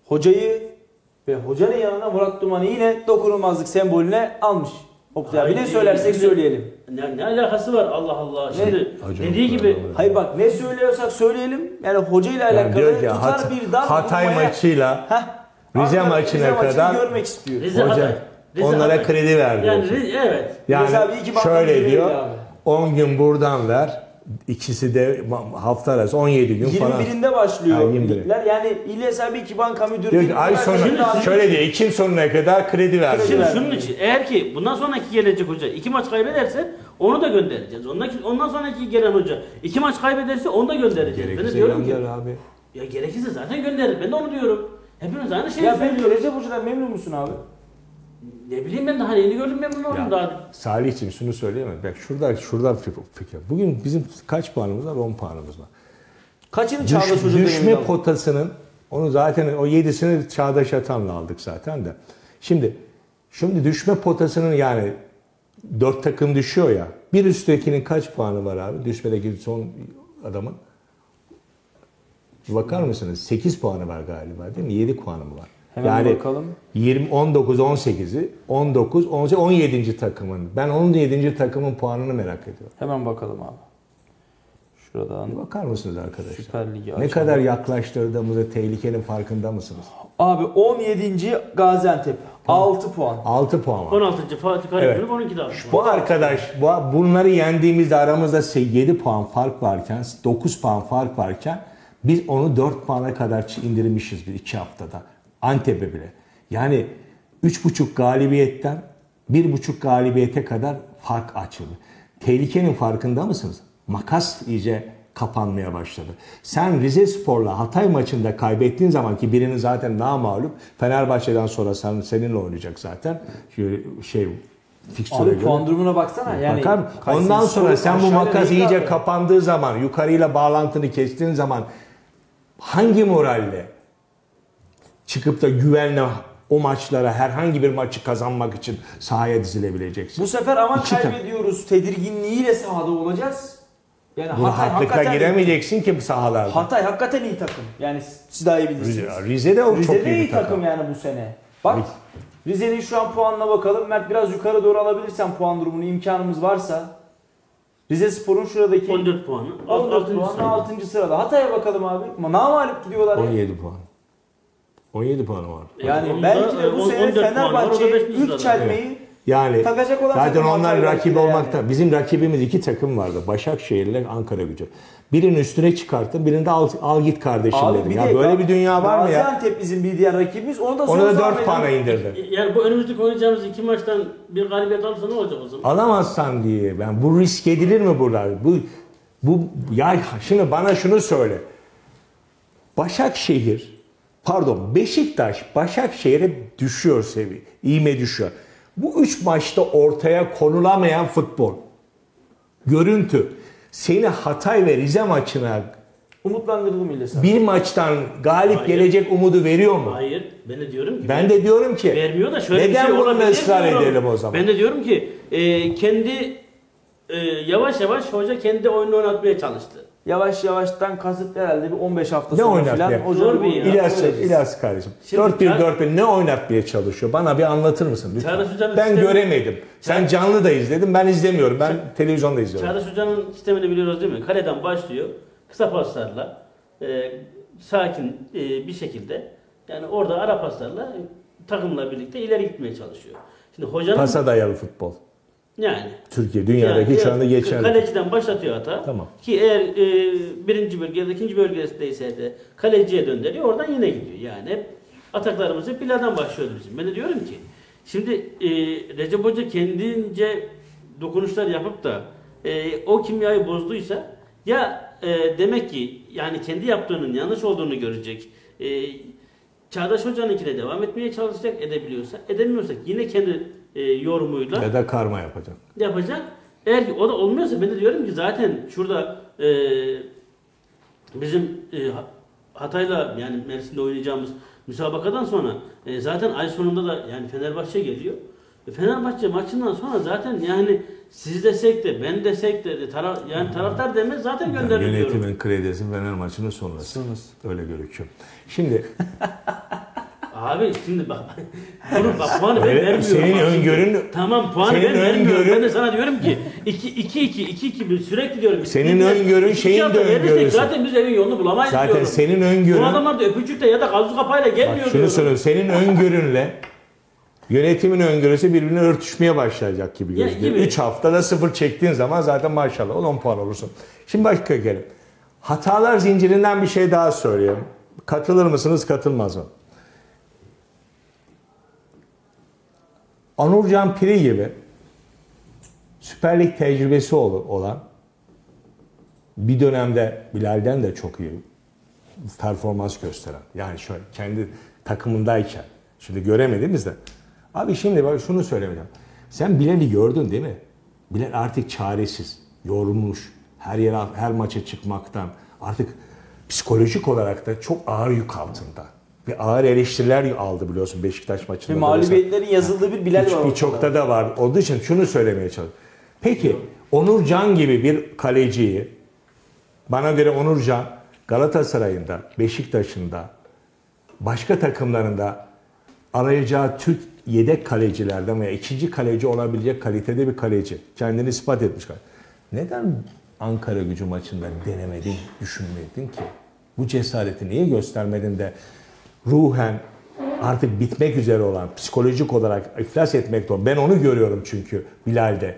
Speaker 2: hocayı ve hocanın yanına Murat Duman'ı yine dokunulmazlık sembolüne almış. Oktay abi ne söylersek
Speaker 4: şimdi-
Speaker 2: söyleyelim.
Speaker 4: Ne, ne alakası var Allah Allah. Şimdi
Speaker 3: Hacı
Speaker 4: dediği gibi.
Speaker 2: Hayır bak ne söylüyorsak söyleyelim. Yani hocayla
Speaker 3: Yani
Speaker 2: alakalı
Speaker 3: diyor ki
Speaker 2: tutar
Speaker 3: Hat-
Speaker 2: bir dal
Speaker 3: Hatay
Speaker 2: vurmaya-
Speaker 3: maçıyla
Speaker 2: Heh,
Speaker 3: Rize
Speaker 2: Ankara-
Speaker 3: maçına
Speaker 2: Rize maçını
Speaker 3: kadar-
Speaker 2: görmek istiyor.
Speaker 4: Rize
Speaker 3: Hoca,
Speaker 4: Hatay. Rize
Speaker 3: onlara
Speaker 4: Hatay.
Speaker 3: kredi ver
Speaker 4: Yani. Rize- evet.
Speaker 3: Yani
Speaker 2: Mesela bir iki baktan
Speaker 3: şöyle diyor.
Speaker 2: abi.
Speaker 3: 10 gün buradan ver. İkisi de hafta arası 17 gün falan.
Speaker 2: 21'inde başlıyor
Speaker 3: Ha, 21'i.
Speaker 2: ligler. Yani İlyas abi iki banka müdürü.
Speaker 3: Diyor ki ay sonu
Speaker 2: Şimdi-
Speaker 3: şöyle diyor Ekim sonuna kadar kredi ver.
Speaker 2: Kredi
Speaker 3: diyor.
Speaker 4: Şimdi
Speaker 2: ver.
Speaker 4: şunun için eğer ki bundan sonraki gelecek hoca iki maç kaybederse onu da göndereceğiz. Ondan, ondan sonraki gelen hoca iki maç kaybederse onu da göndereceğiz. ben de
Speaker 3: Gerekirse
Speaker 4: diyorum ki
Speaker 3: abi.
Speaker 4: ya gerekirse zaten gönderir. Ben de onu diyorum. Hepimiz aynı şeyi
Speaker 2: Ya
Speaker 4: söylüyoruz.
Speaker 2: Recep Hoca'dan memnun musun abi?
Speaker 4: Ne bileyim ben daha yeni gördüm memnun oldum
Speaker 3: Ya,
Speaker 4: daha.
Speaker 3: Salih'ciğim şunu söyleyeyim mi? Bak şurada şurada fikir. Bugün bizim kaç puanımız var? 10 puanımız var.
Speaker 2: Kaçını
Speaker 3: Düş-
Speaker 2: Çağdaş Hoca döneminde
Speaker 3: düşme potasının onu zaten o 7'sini Çağdaş Atan'la aldık zaten de. Şimdi şimdi düşme potasının yani 4 takım düşüyor ya. Bir üsttekinin kaç puanı var abi? Düşmedeki son adamın. Bakar mısınız? 8 puanı var galiba değil mi? 7 puanı mı var?
Speaker 2: Hemen
Speaker 3: yani
Speaker 2: bakalım.
Speaker 3: 20 19 18'i 19 18 17. takımın. Ben 17. takımın puanını merak ediyorum.
Speaker 2: Hemen bakalım abi. Şuradan
Speaker 3: Bakar mısınız arkadaşlar?
Speaker 2: Süper Lig'i
Speaker 3: Ne kadar yaklaştırdığımızı tehlikenin farkında mısınız?
Speaker 2: Abi 17. Gaziantep 6 puan.
Speaker 3: 6 puan var.
Speaker 4: 16. Fatih Karagümrük
Speaker 3: Evet.
Speaker 4: 12 daha.
Speaker 3: Bu arkadaş bu, bunları yendiğimizde aramızda 7 puan fark varken 9 puan fark varken biz onu 4 puana kadar indirmişiz bir 2 haftada. Antep'e bile. Yani 3,5 galibiyetten 1,5 galibiyete kadar fark açıldı. Tehlikenin farkında mısınız? Makas iyice kapanmaya başladı. Sen Rize Spor'la Hatay maçında kaybettiğin zaman ki birinin zaten namalup Fenerbahçe'den sonra sen, seninle oynayacak zaten. Şey fikstüre göre.
Speaker 2: puan durumuna baksana. Yani
Speaker 3: Bakar Ondan sonra sen bu makas iyice
Speaker 2: abi.
Speaker 3: kapandığı zaman, yukarıyla bağlantını kestiğin zaman hangi moralle çıkıp da güvenle o maçlara herhangi bir maçı kazanmak için sahaya dizilebileceksin?
Speaker 2: Bu sefer aman
Speaker 3: İki takım.
Speaker 2: kaybediyoruz tedirginliğiyle sahada olacağız. Yani
Speaker 3: Bu
Speaker 2: Hatay hakikaten
Speaker 3: giremeyeceksin ki sahalarda.
Speaker 2: Hatay hakikaten iyi takım. Yani siz daha iyi bilirsiniz.
Speaker 3: Rize, Rize'de o
Speaker 2: Rize'de
Speaker 3: çok iyi bir takım.
Speaker 2: yani bu sene. Bak Rize'nin şu an puanına bakalım. Mert biraz yukarı doğru alabilirsen puan durumunu imkanımız varsa. Rize Spor'un şuradaki
Speaker 4: 14 puanı.
Speaker 2: 14
Speaker 4: 6.
Speaker 2: puanla
Speaker 4: sırada.
Speaker 2: 6. sırada. Hatay'a bakalım abi. Ama namalip gidiyorlar ya.
Speaker 3: 17 puan. 17 puanı var.
Speaker 2: Yani
Speaker 4: Onda,
Speaker 2: belki de bu
Speaker 4: on-
Speaker 2: sene
Speaker 4: 14 puan var,
Speaker 2: Fenerbahçe'ye ilk çelmeyi
Speaker 3: Yani
Speaker 2: Takacak olan
Speaker 3: zaten onlar
Speaker 2: de
Speaker 3: olmakta.
Speaker 2: yani.
Speaker 3: Bizim rakibimiz iki takım vardı. Başakşehir ile Ankara gücü. Birinin üstüne çıkarttın, birinde al, al git kardeşim
Speaker 2: Abi bir
Speaker 3: Ya
Speaker 2: de
Speaker 3: böyle bir dünya var mı ya?
Speaker 2: Gaziantep bizim bir diğer rakibimiz. Onu da
Speaker 3: Onu da
Speaker 2: zaman
Speaker 3: 4 puana indirdin.
Speaker 4: Yani bu önümüzdeki oynayacağımız iki maçtan bir galibiyet alırsa ne olacak o zaman?
Speaker 3: Alamazsan diye ben bu risk edilir mi burada? Bu bu ya şimdi bana şunu söyle. Başakşehir pardon Beşiktaş Başakşehir'e düşüyor seviye. İğme düşüyor. Bu üç maçta ortaya konulamayan futbol. Görüntü. Seni Hatay ve Rize maçına
Speaker 2: Umutlandırdım İlyas abi.
Speaker 3: bir maçtan galip
Speaker 4: Hayır.
Speaker 3: gelecek umudu veriyor mu?
Speaker 4: Hayır. Ben de diyorum ki.
Speaker 3: Ben de diyorum ki
Speaker 4: vermiyor da şöyle
Speaker 3: neden
Speaker 4: bir şey
Speaker 3: bunu
Speaker 4: olabilir
Speaker 3: ısrar
Speaker 4: diyorum.
Speaker 3: edelim o zaman?
Speaker 4: Ben de diyorum ki e, kendi e, yavaş yavaş hoca kendi oyunu oynatmaya çalıştı.
Speaker 2: Yavaş yavaştan kasıt herhalde bir 15 hafta
Speaker 3: Ne
Speaker 2: sonra falan.
Speaker 4: Zor bir.
Speaker 3: İlyas. İlyas kardeşim.
Speaker 4: Şimdi
Speaker 3: 4-1
Speaker 4: Çağ-
Speaker 3: 4-1 ne oynatmaya çalışıyor? Bana bir anlatır mısın lütfen?
Speaker 4: Çağdaş Hoca'nın
Speaker 3: ben
Speaker 4: sistemi-
Speaker 3: göremedim. Sen canlı da izledin. Ben izlemiyorum. Ben televizyonda izliyorum.
Speaker 4: Çağdaş Hoca'nın sistemini biliyoruz değil mi? Kaleden başlıyor. Kısa paslarla e, sakin e, bir şekilde yani orada ara paslarla takımla birlikte ileri gitmeye çalışıyor. Şimdi hocanın
Speaker 3: Pasa dayalı futbol.
Speaker 4: Yani
Speaker 3: Türkiye dünyadaki
Speaker 4: Yani
Speaker 3: şu anda geçerli.
Speaker 4: Kaleciden başlatıyor hata.
Speaker 3: Tamam.
Speaker 4: Ki eğer e, birinci bölgede, ikinci bölgedeyse de kaleciye döndürüyor. Oradan yine gidiyor. Yani hep ataklarımız hep başlıyordu bizim. Ben de diyorum ki Şimdi e, Recep Hoca kendince dokunuşlar yapıp da e, o kimyayı bozduysa ya e, demek ki yani kendi yaptığının yanlış olduğunu görecek. E, Çağdaş Hoca'nınkine devam etmeye çalışacak edebiliyorsa. Edemiyorsak yine kendi e, yorumuyla
Speaker 3: Ya da karma yapacak.
Speaker 4: yapacak. Eğer ki o da olmuyorsa ben de diyorum ki zaten şurada e, bizim e, Ha- Hatay'la yani Mersin'de oynayacağımız müsabakadan sonra e, zaten ay sonunda da yani Fenerbahçe geliyor. E, Fenerbahçe maçından sonra zaten yani siz desek de ben desek de taraf, yani taraftar demez zaten
Speaker 3: Yani
Speaker 4: gönderiliyorum.
Speaker 3: yönetimin kredisi Fener maçının sonrası.
Speaker 2: Sonrası.
Speaker 3: Öyle gözüküyor. Şimdi
Speaker 4: Abi şimdi bak bunu bak puanı ben vermiyorum.
Speaker 3: senin
Speaker 4: Bak
Speaker 3: öngörün-
Speaker 4: Tamam puanı
Speaker 3: senin
Speaker 4: ben vermiyorum.
Speaker 3: öngörün-
Speaker 4: Ben de sana diyorum ki 2 2 2 2 2 sürekli diyorum.
Speaker 3: Senin
Speaker 4: bir-
Speaker 3: öngörün
Speaker 4: iki
Speaker 3: şeyin de öngörüsü.
Speaker 4: Zaten biz evin yolunu bulamayız
Speaker 3: zaten
Speaker 4: diyorum.
Speaker 3: senin
Speaker 4: Bu
Speaker 3: öngörün
Speaker 4: adamlar da öpücükle ya da gazoz kapağıyla gelmiyor
Speaker 3: Bak şunu
Speaker 4: diyorum.
Speaker 3: söylüyorum. Senin öngörünle yönetimin öngörüsü birbirine örtüşmeye başlayacak gibi gözüküyor.
Speaker 4: gibi.
Speaker 3: 3 haftada sıfır çektiğin zaman zaten maşallah 10 puan olursun. Şimdi başka gelelim. Hatalar zincirinden bir şey daha söyleyeyim. Katılır mısınız, katılmaz mı? Anurcan Piri gibi Süper Lig tecrübesi ol- olan bir dönemde Bilal'den de çok iyi performans gösteren. Yani şöyle kendi takımındayken. Şimdi göremediniz de. Abi şimdi bak şunu söylemeyeceğim. Sen Bilal'i gördün değil mi? Bilal artık çaresiz, yorulmuş. Her yere her maça çıkmaktan artık psikolojik olarak da çok ağır yük altında. Ve ağır eleştiriler aldı biliyorsun Beşiktaş maçında. da
Speaker 2: mağlubiyetlerin yazıldığı bir Bilal var.
Speaker 3: Hiç-
Speaker 2: ortada.
Speaker 3: Birçokta da var. Olduğu için şunu söylemeye çalışıyorum. Peki Onur Can gibi bir kaleciyi bana göre Onur Can Galatasaray'ında, Beşiktaş'ında, başka takımlarında arayacağı Türk yedek kalecilerden veya ikinci kaleci olabilecek kalitede bir kaleci. Kendini ispat etmiş. Neden Ankara gücü maçında denemedin, düşünmedin ki? Bu cesareti niye göstermedin de ruhen artık bitmek üzere olan, psikolojik olarak iflas etmekte olan. Ben onu görüyorum çünkü Bilal'de.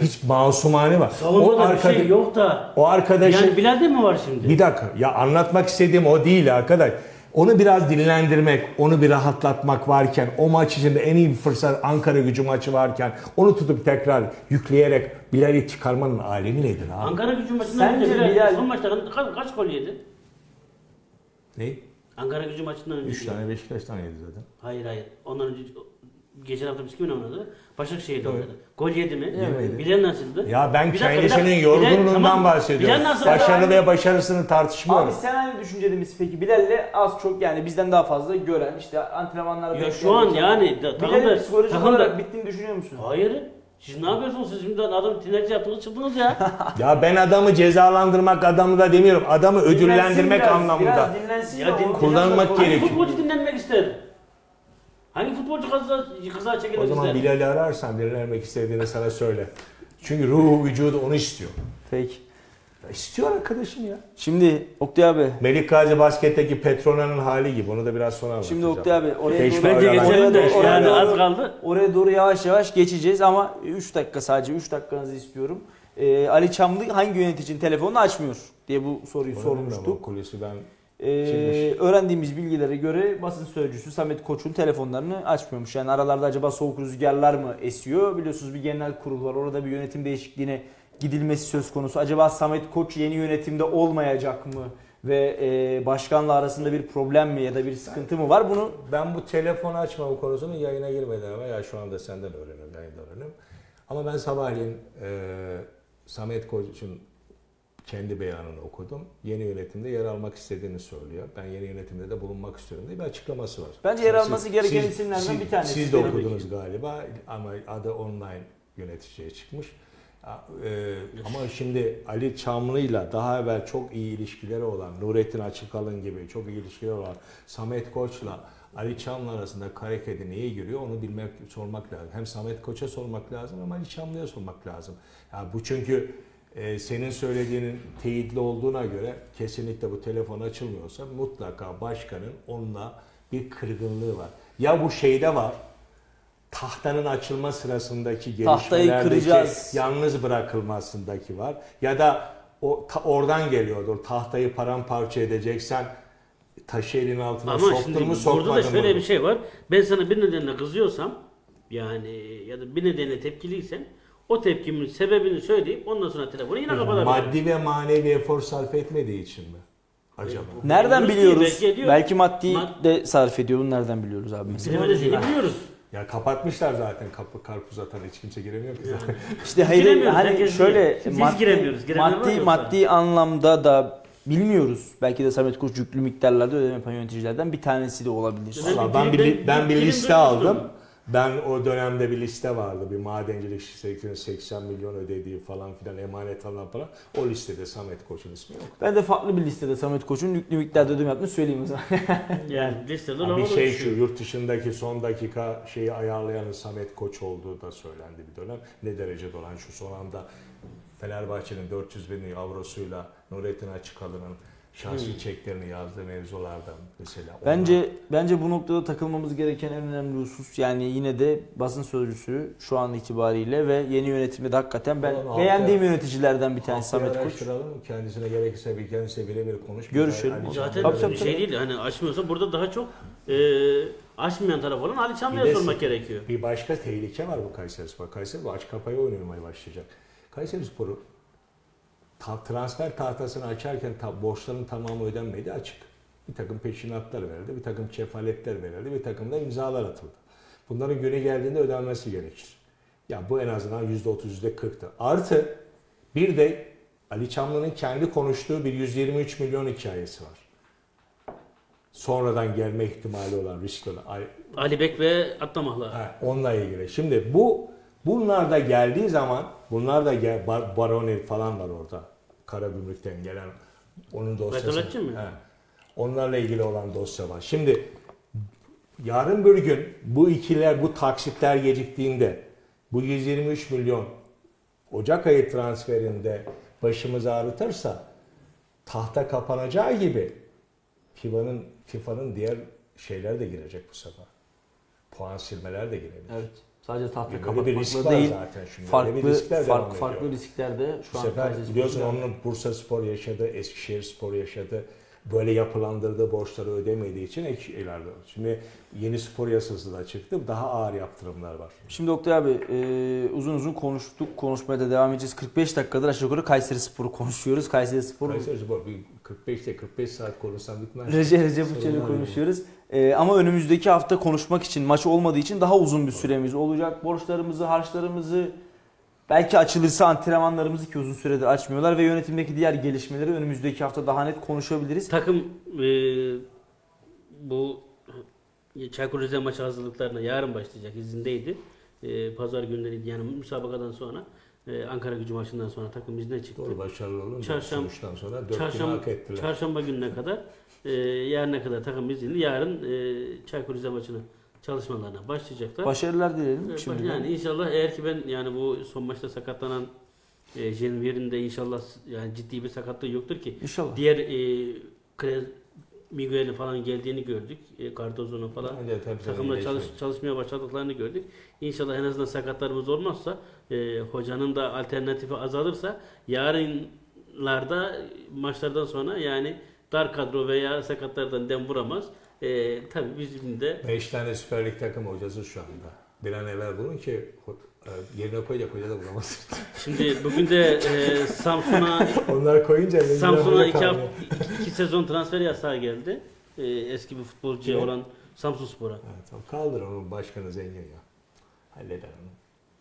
Speaker 3: Hiç masumane var.
Speaker 4: Savunmada bir
Speaker 3: arkada-
Speaker 4: şey yok da.
Speaker 3: o arkadaşın
Speaker 4: Yani Bilal'de mi var şimdi?
Speaker 3: bir dakika ya anlatmak istediğim o değil arkadaş. Onu biraz dinlendirmek, onu bir rahatlatmak varken, o maç içinde en iyi bir fırsat Ankara gücü maçı varken onu tutup tekrar yükleyerek Bilal'i çıkarmanın alemi nedir abi?
Speaker 4: Ankara gücü maçından
Speaker 2: Sence
Speaker 4: Bilal, son maçta kaç, kaç gol yedi?
Speaker 3: Ne?
Speaker 4: Ankara gücü maçından önce.
Speaker 3: 3 tane Beşiktaş'tan yedi zaten.
Speaker 4: Hayır hayır. Ondan önce geçen hafta biz kiminle oynadı? Başakşehir'de
Speaker 3: Evet.
Speaker 4: oynadı. Gol yedi mi?
Speaker 3: Yemedi.
Speaker 4: Bilal nasıldı?
Speaker 3: Ya ben
Speaker 4: dakika.
Speaker 3: yorgunluğundan
Speaker 4: tamam.
Speaker 3: bahsediyorum.
Speaker 4: Bilal nasıl?
Speaker 3: Başarı ve başarısını tartışmıyorum.
Speaker 2: Abi sen aynı düşüncede misin peki? Bilal'le az çok yani bizden daha fazla gören işte antrenmanlara
Speaker 4: Ya şu an yani da-
Speaker 2: Bilal'in
Speaker 4: takımda-
Speaker 2: psikolojik
Speaker 4: takımda-
Speaker 2: olarak bittiğini düşünüyor musun?
Speaker 4: Hayır. Siz ne yapıyorsunuz? Siz şimdi adam tinerci yaptınız çıktınız ya.
Speaker 3: Ya ben adamı cezalandırmak adamı da demiyorum. Adamı ödüllendirmek
Speaker 2: biraz,
Speaker 3: anlamında.
Speaker 2: Biraz dinlensin
Speaker 4: Ya
Speaker 2: de
Speaker 4: din-
Speaker 3: kullanmak
Speaker 4: Hangi
Speaker 3: gerekiyor.
Speaker 4: futbolcu dinlenmek ister? Hangi futbolcu kaza, kaza
Speaker 3: O
Speaker 4: çekilmek
Speaker 3: zaman
Speaker 4: ister?
Speaker 3: Bilal'i ararsan dinlenmek istediğini sana söyle. Çünkü ruhu vücudu onu istiyor.
Speaker 2: Peki.
Speaker 3: Ya istiyor arkadaşım ya.
Speaker 2: Şimdi Oktay abi.
Speaker 3: Melik Gazi basketteki Petrona'nın hali gibi. Onu da biraz sonra anlatacağım.
Speaker 2: Şimdi Oktay abi oraya
Speaker 3: Keşke
Speaker 2: doğru,
Speaker 4: Bence
Speaker 3: ben-
Speaker 4: geçelim de
Speaker 2: oraya, doğru-
Speaker 4: yani
Speaker 2: oraya
Speaker 4: az
Speaker 2: doğru-
Speaker 4: kaldı.
Speaker 2: oraya doğru yavaş yavaş geçeceğiz ama 3 dakika sadece 3 dakikanızı istiyorum. Ee, Ali Çamlı hangi yöneticinin telefonunu açmıyor diye bu soruyu
Speaker 3: Onu
Speaker 2: sormuştuk.
Speaker 3: Kulisi ben
Speaker 2: Ee, öğrendiğimiz bilgilere göre basın sözcüsü Samet Koç'un telefonlarını açmıyormuş. Yani aralarda acaba soğuk rüzgarlar mı esiyor? Biliyorsunuz bir genel kurul var. Orada bir yönetim değişikliğine gidilmesi söz konusu. Acaba Samet Koç yeni yönetimde olmayacak mı? Ve e, başkanla arasında bir problem mi ya da bir sıkıntı mı var? Bunu
Speaker 3: ben bu telefon açmam konusunu yayına girmeden veya şu anda senden öğreniyorum, yayında öğreniyorum. Ama ben sabahleyin e, Samet Koç'un kendi beyanını okudum. Yeni yönetimde yer almak istediğini söylüyor. Ben yeni yönetimde de bulunmak istiyorum diye bir açıklaması var.
Speaker 2: Bence yer
Speaker 3: Siz-
Speaker 2: alması gereken
Speaker 3: siz-
Speaker 2: isimlerden
Speaker 3: siz-
Speaker 2: bir tanesi.
Speaker 3: Siz de okudunuz galiba ama adı online yöneticiye çıkmış. E, ama şimdi Ali Çamlı'yla daha evvel çok iyi ilişkileri olan Nurettin Açıkalın gibi çok iyi ilişkileri olan Samet Koç'la Ali Çamlı arasında hareketi neye giriyor onu bilmek, sormak lazım. Hem Samet Koç'a sormak lazım hem Ali Çamlı'ya sormak lazım. Ya bu çünkü e, senin söylediğinin teyitli olduğuna göre kesinlikle bu telefon açılmıyorsa mutlaka başkanın onunla bir kırgınlığı var. Ya bu şeyde var, tahtanın açılma sırasındaki gelişmelerdeki yalnız bırakılmasındaki var. Ya da o ta- oradan geliyordur. Tahtayı paramparça edeceksen taşı elin altına
Speaker 4: Ama
Speaker 3: soktun
Speaker 4: şimdi
Speaker 3: mu
Speaker 4: burada
Speaker 3: sokmadın
Speaker 4: da şöyle
Speaker 3: mı?
Speaker 4: bir şey var. Ben sana bir nedenle kızıyorsam yani ya da bir nedenle tepkiliysen o tepkimin sebebini söyleyip ondan sonra telefonu yine kapatabilirim.
Speaker 3: Maddi ve manevi efor sarf etmediği için mi? Acaba?
Speaker 2: Nereden
Speaker 4: Biliyoruz ki,
Speaker 2: biliyoruz?
Speaker 4: belki.
Speaker 2: Belki maddi
Speaker 4: Mad-
Speaker 2: de sarf ediyor. Bunu nereden biliyoruz abi mesela?
Speaker 4: Bilemediğini biliyoruz.
Speaker 3: Ya kapatmışlar zaten kapı karpuz atan hiç kimse giremiyor ki zaten.
Speaker 2: İşte hayır hani
Speaker 4: herkes
Speaker 2: şöyle.
Speaker 4: Biz
Speaker 2: maddi,
Speaker 4: giremiyoruz, var
Speaker 2: maddi, maddi anlamda da bilmiyoruz. Belki de Samet Koç yüklü miktarlarda ödeme yapan yöneticilerden bir tanesi de olabilir.
Speaker 3: Valla ben bir,
Speaker 4: Ben-
Speaker 3: bir liste
Speaker 4: duymuştum.
Speaker 3: aldım. Ben o dönemde bir liste vardı. Bir madencilik şirketinin 80 milyon ödediği falan filan emanet alan falan. O listede Samet Koç'un ismi yok.
Speaker 2: Ben de farklı bir listede Samet Koç'un yüklü miktarda ödeme yaptığını söyleyeyim o zaman.
Speaker 4: Yani listede
Speaker 3: Ha, bir şey şu yurt dışındaki son dakika şeyi ayarlayanın Samet Koç olduğu da söylendi bir dönem. Ne derece dolan şu son anda Fenerbahçe'nin 400 bin avrosuyla Nurettin Açıkalı'nın şahsi çeklerini yazdığı mevzulardan mesela. Onlar-
Speaker 2: Bence bence bu noktada takılmamız gereken en önemli husus yani yine de basın sözcüsü şu an itibariyle ve yeni yönetimde de hakikaten ben
Speaker 3: Ulan
Speaker 2: beğendiğim
Speaker 3: haftaya-
Speaker 2: yöneticilerden bir tanesi Samet Koç.
Speaker 3: Kendisine gerekirse bir kendisiyle birebir konuş.
Speaker 2: Görüşelim.
Speaker 3: Ali
Speaker 4: Zaten
Speaker 2: Tabii,
Speaker 4: şey değil. Hani açmıyorsa burada daha çok e, açmayan taraf olan Ali Çamlı'ya sormak gerekiyor.
Speaker 3: Bir başka tehlike var bu Kayseri Spor. Kayseri bu aç kapayı oynamaya başlayacak. Kayseri Spor'u ta- transfer tahtasını açarken ta- borçların tamamı ödenmedi açık. Bir takım peşinatlar verildi, bir takım kefaletler verildi, bir takım da imzalar atıldı. Bunların günü geldiğinde ödenmesi gerekir. Ya bu en azından %30, %40'tı. Artı bir de Ali Çamlı'nın kendi konuştuğu bir 123 milyon hikayesi var. Sonradan gelme ihtimali olan riskli olan.
Speaker 4: Ali Bek ve Atlamahla.
Speaker 3: Ha, onunla ilgili. Şimdi bu bunlar da geldiği zaman bunlar da gel, Bar, Baroni falan var orada. Karagümrük'ten gelen onun dosyası.
Speaker 4: Betolatçı mı?
Speaker 3: He. Onlarla ilgili olan dosya var. Şimdi yarın bir gün bu ikiler bu taksitler geciktiğinde bu 123 milyon Ocak ayı transferinde başımızı ağrıtırsa tahta kapanacağı gibi FIFA'nın FIFA'nın diğer şeyler de girecek bu sefer. Puan silmeler de girebilir.
Speaker 2: Evet. Sadece tahta
Speaker 3: risk
Speaker 2: kapatmakla değil.
Speaker 3: zaten şimdi.
Speaker 2: Farklı
Speaker 3: bir riskler devam
Speaker 2: farklı,
Speaker 3: ediyor.
Speaker 2: riskler de
Speaker 3: Bu
Speaker 2: şu an
Speaker 3: sefer biliyorsun onun Bursa Spor yaşadı, Eskişehir Spor yaşadı. Böyle yapılandırdığı borçları ödemediği için ek ileride. Şimdi yeni spor yasası da çıktı. Daha ağır yaptırımlar var.
Speaker 2: Şimdi Doktor abi e, uzun uzun konuştuk. Konuşmaya da devam edeceğiz. 45 dakikadır aşağı yukarı Kayseri Spor'u konuşuyoruz. Kayseri Spor
Speaker 3: Kayseri Spor bir 45'te 45 saat konuşsam bitmez.
Speaker 2: Recep Recep
Speaker 3: yok.
Speaker 2: konuşuyoruz. E, ama önümüzdeki hafta konuşmak için maç olmadığı için daha uzun bir süremiz olacak. Borçlarımızı, harçlarımızı belki açılırsa antrenmanlarımızı ki uzun süredir açmıyorlar ve yönetimdeki diğer gelişmeleri önümüzdeki hafta daha net konuşabiliriz.
Speaker 4: Takım e, bu Çaykur Rize maçı hazırlıklarına yarın başlayacak izindeydi. E, Pazar günleri yani müsabakadan sonra e, Ankara gücü maçından sonra takım izne çıktı.
Speaker 3: Doğru başarılı olunca
Speaker 4: Çarşamba-
Speaker 3: sonuçtan sonra 4 gün
Speaker 4: Çarşamba,
Speaker 3: hak ettiler.
Speaker 4: çarşamba gününe kadar e, yarına kadar takım izinli. Yarın e, Çaykur Rize maçına çalışmalarına başlayacaklar.
Speaker 2: Başarılar dileyelim.
Speaker 4: Ee,
Speaker 2: Şimdi
Speaker 4: yani inşallah eğer ki ben yani bu son maçta sakatlanan e, Jenvier'in de inşallah yani ciddi bir sakatlığı yoktur ki.
Speaker 2: İnşallah.
Speaker 4: Diğer e, Krez Miguel'in falan geldiğini gördük. E, Cardozo'nun falan
Speaker 3: tabii
Speaker 4: takımda
Speaker 3: tabii
Speaker 4: çalış, çalışmaya başladıklarını gördük. İnşallah en azından sakatlarımız olmazsa e, hocanın da alternatifi azalırsa yarınlarda maçlardan sonra yani dar kadro veya sakatlardan dem vuramaz. E, tabii bizim de
Speaker 3: 5 tane Süper Lig takım hocası şu anda. Bir an evvel bulun ki e, yerine koyacak hoca da bulamaz.
Speaker 4: şimdi bugün de e, Samsun'a
Speaker 3: Onlar koyunca
Speaker 4: Samsun'a iki, hafta, iki, iki sezon transfer yasağı geldi. E, eski bir futbolcuya
Speaker 3: Kime?
Speaker 4: olan Samsun Spor'a.
Speaker 3: Evet, tamam. Kaldır onu başkanı zengin ya. Halleder onu.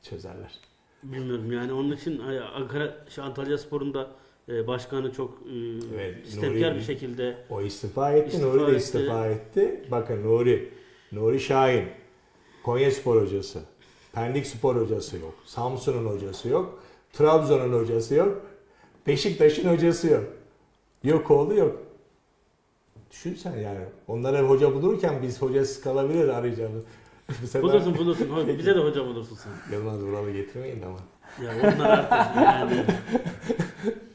Speaker 3: Çözerler.
Speaker 4: Bilmiyorum yani onun için hani Ankara, Antalya Spor'un da başkanı çok e,
Speaker 3: Evet,
Speaker 4: istemkar bir şekilde
Speaker 3: O istifa etti,
Speaker 4: İstifa
Speaker 3: Nuri de
Speaker 4: etti.
Speaker 3: istifa etti. Bakın Nuri, Nuri Şahin, Konya Spor hocası, Pendik Spor hocası yok, Samsun'un hocası yok, Trabzon'un hocası yok, Beşiktaş'ın hocası yok. Yok oldu yok. Düşünsen yani. Onlara hoca bulurken biz hocasız kalabilir arayacağımız. Sefer
Speaker 4: bulursun bulursun. Bize de hoca bulursun sen.
Speaker 3: Yılmaz Vural'ı getirmeyin ama.
Speaker 4: Ya onlar artık yani.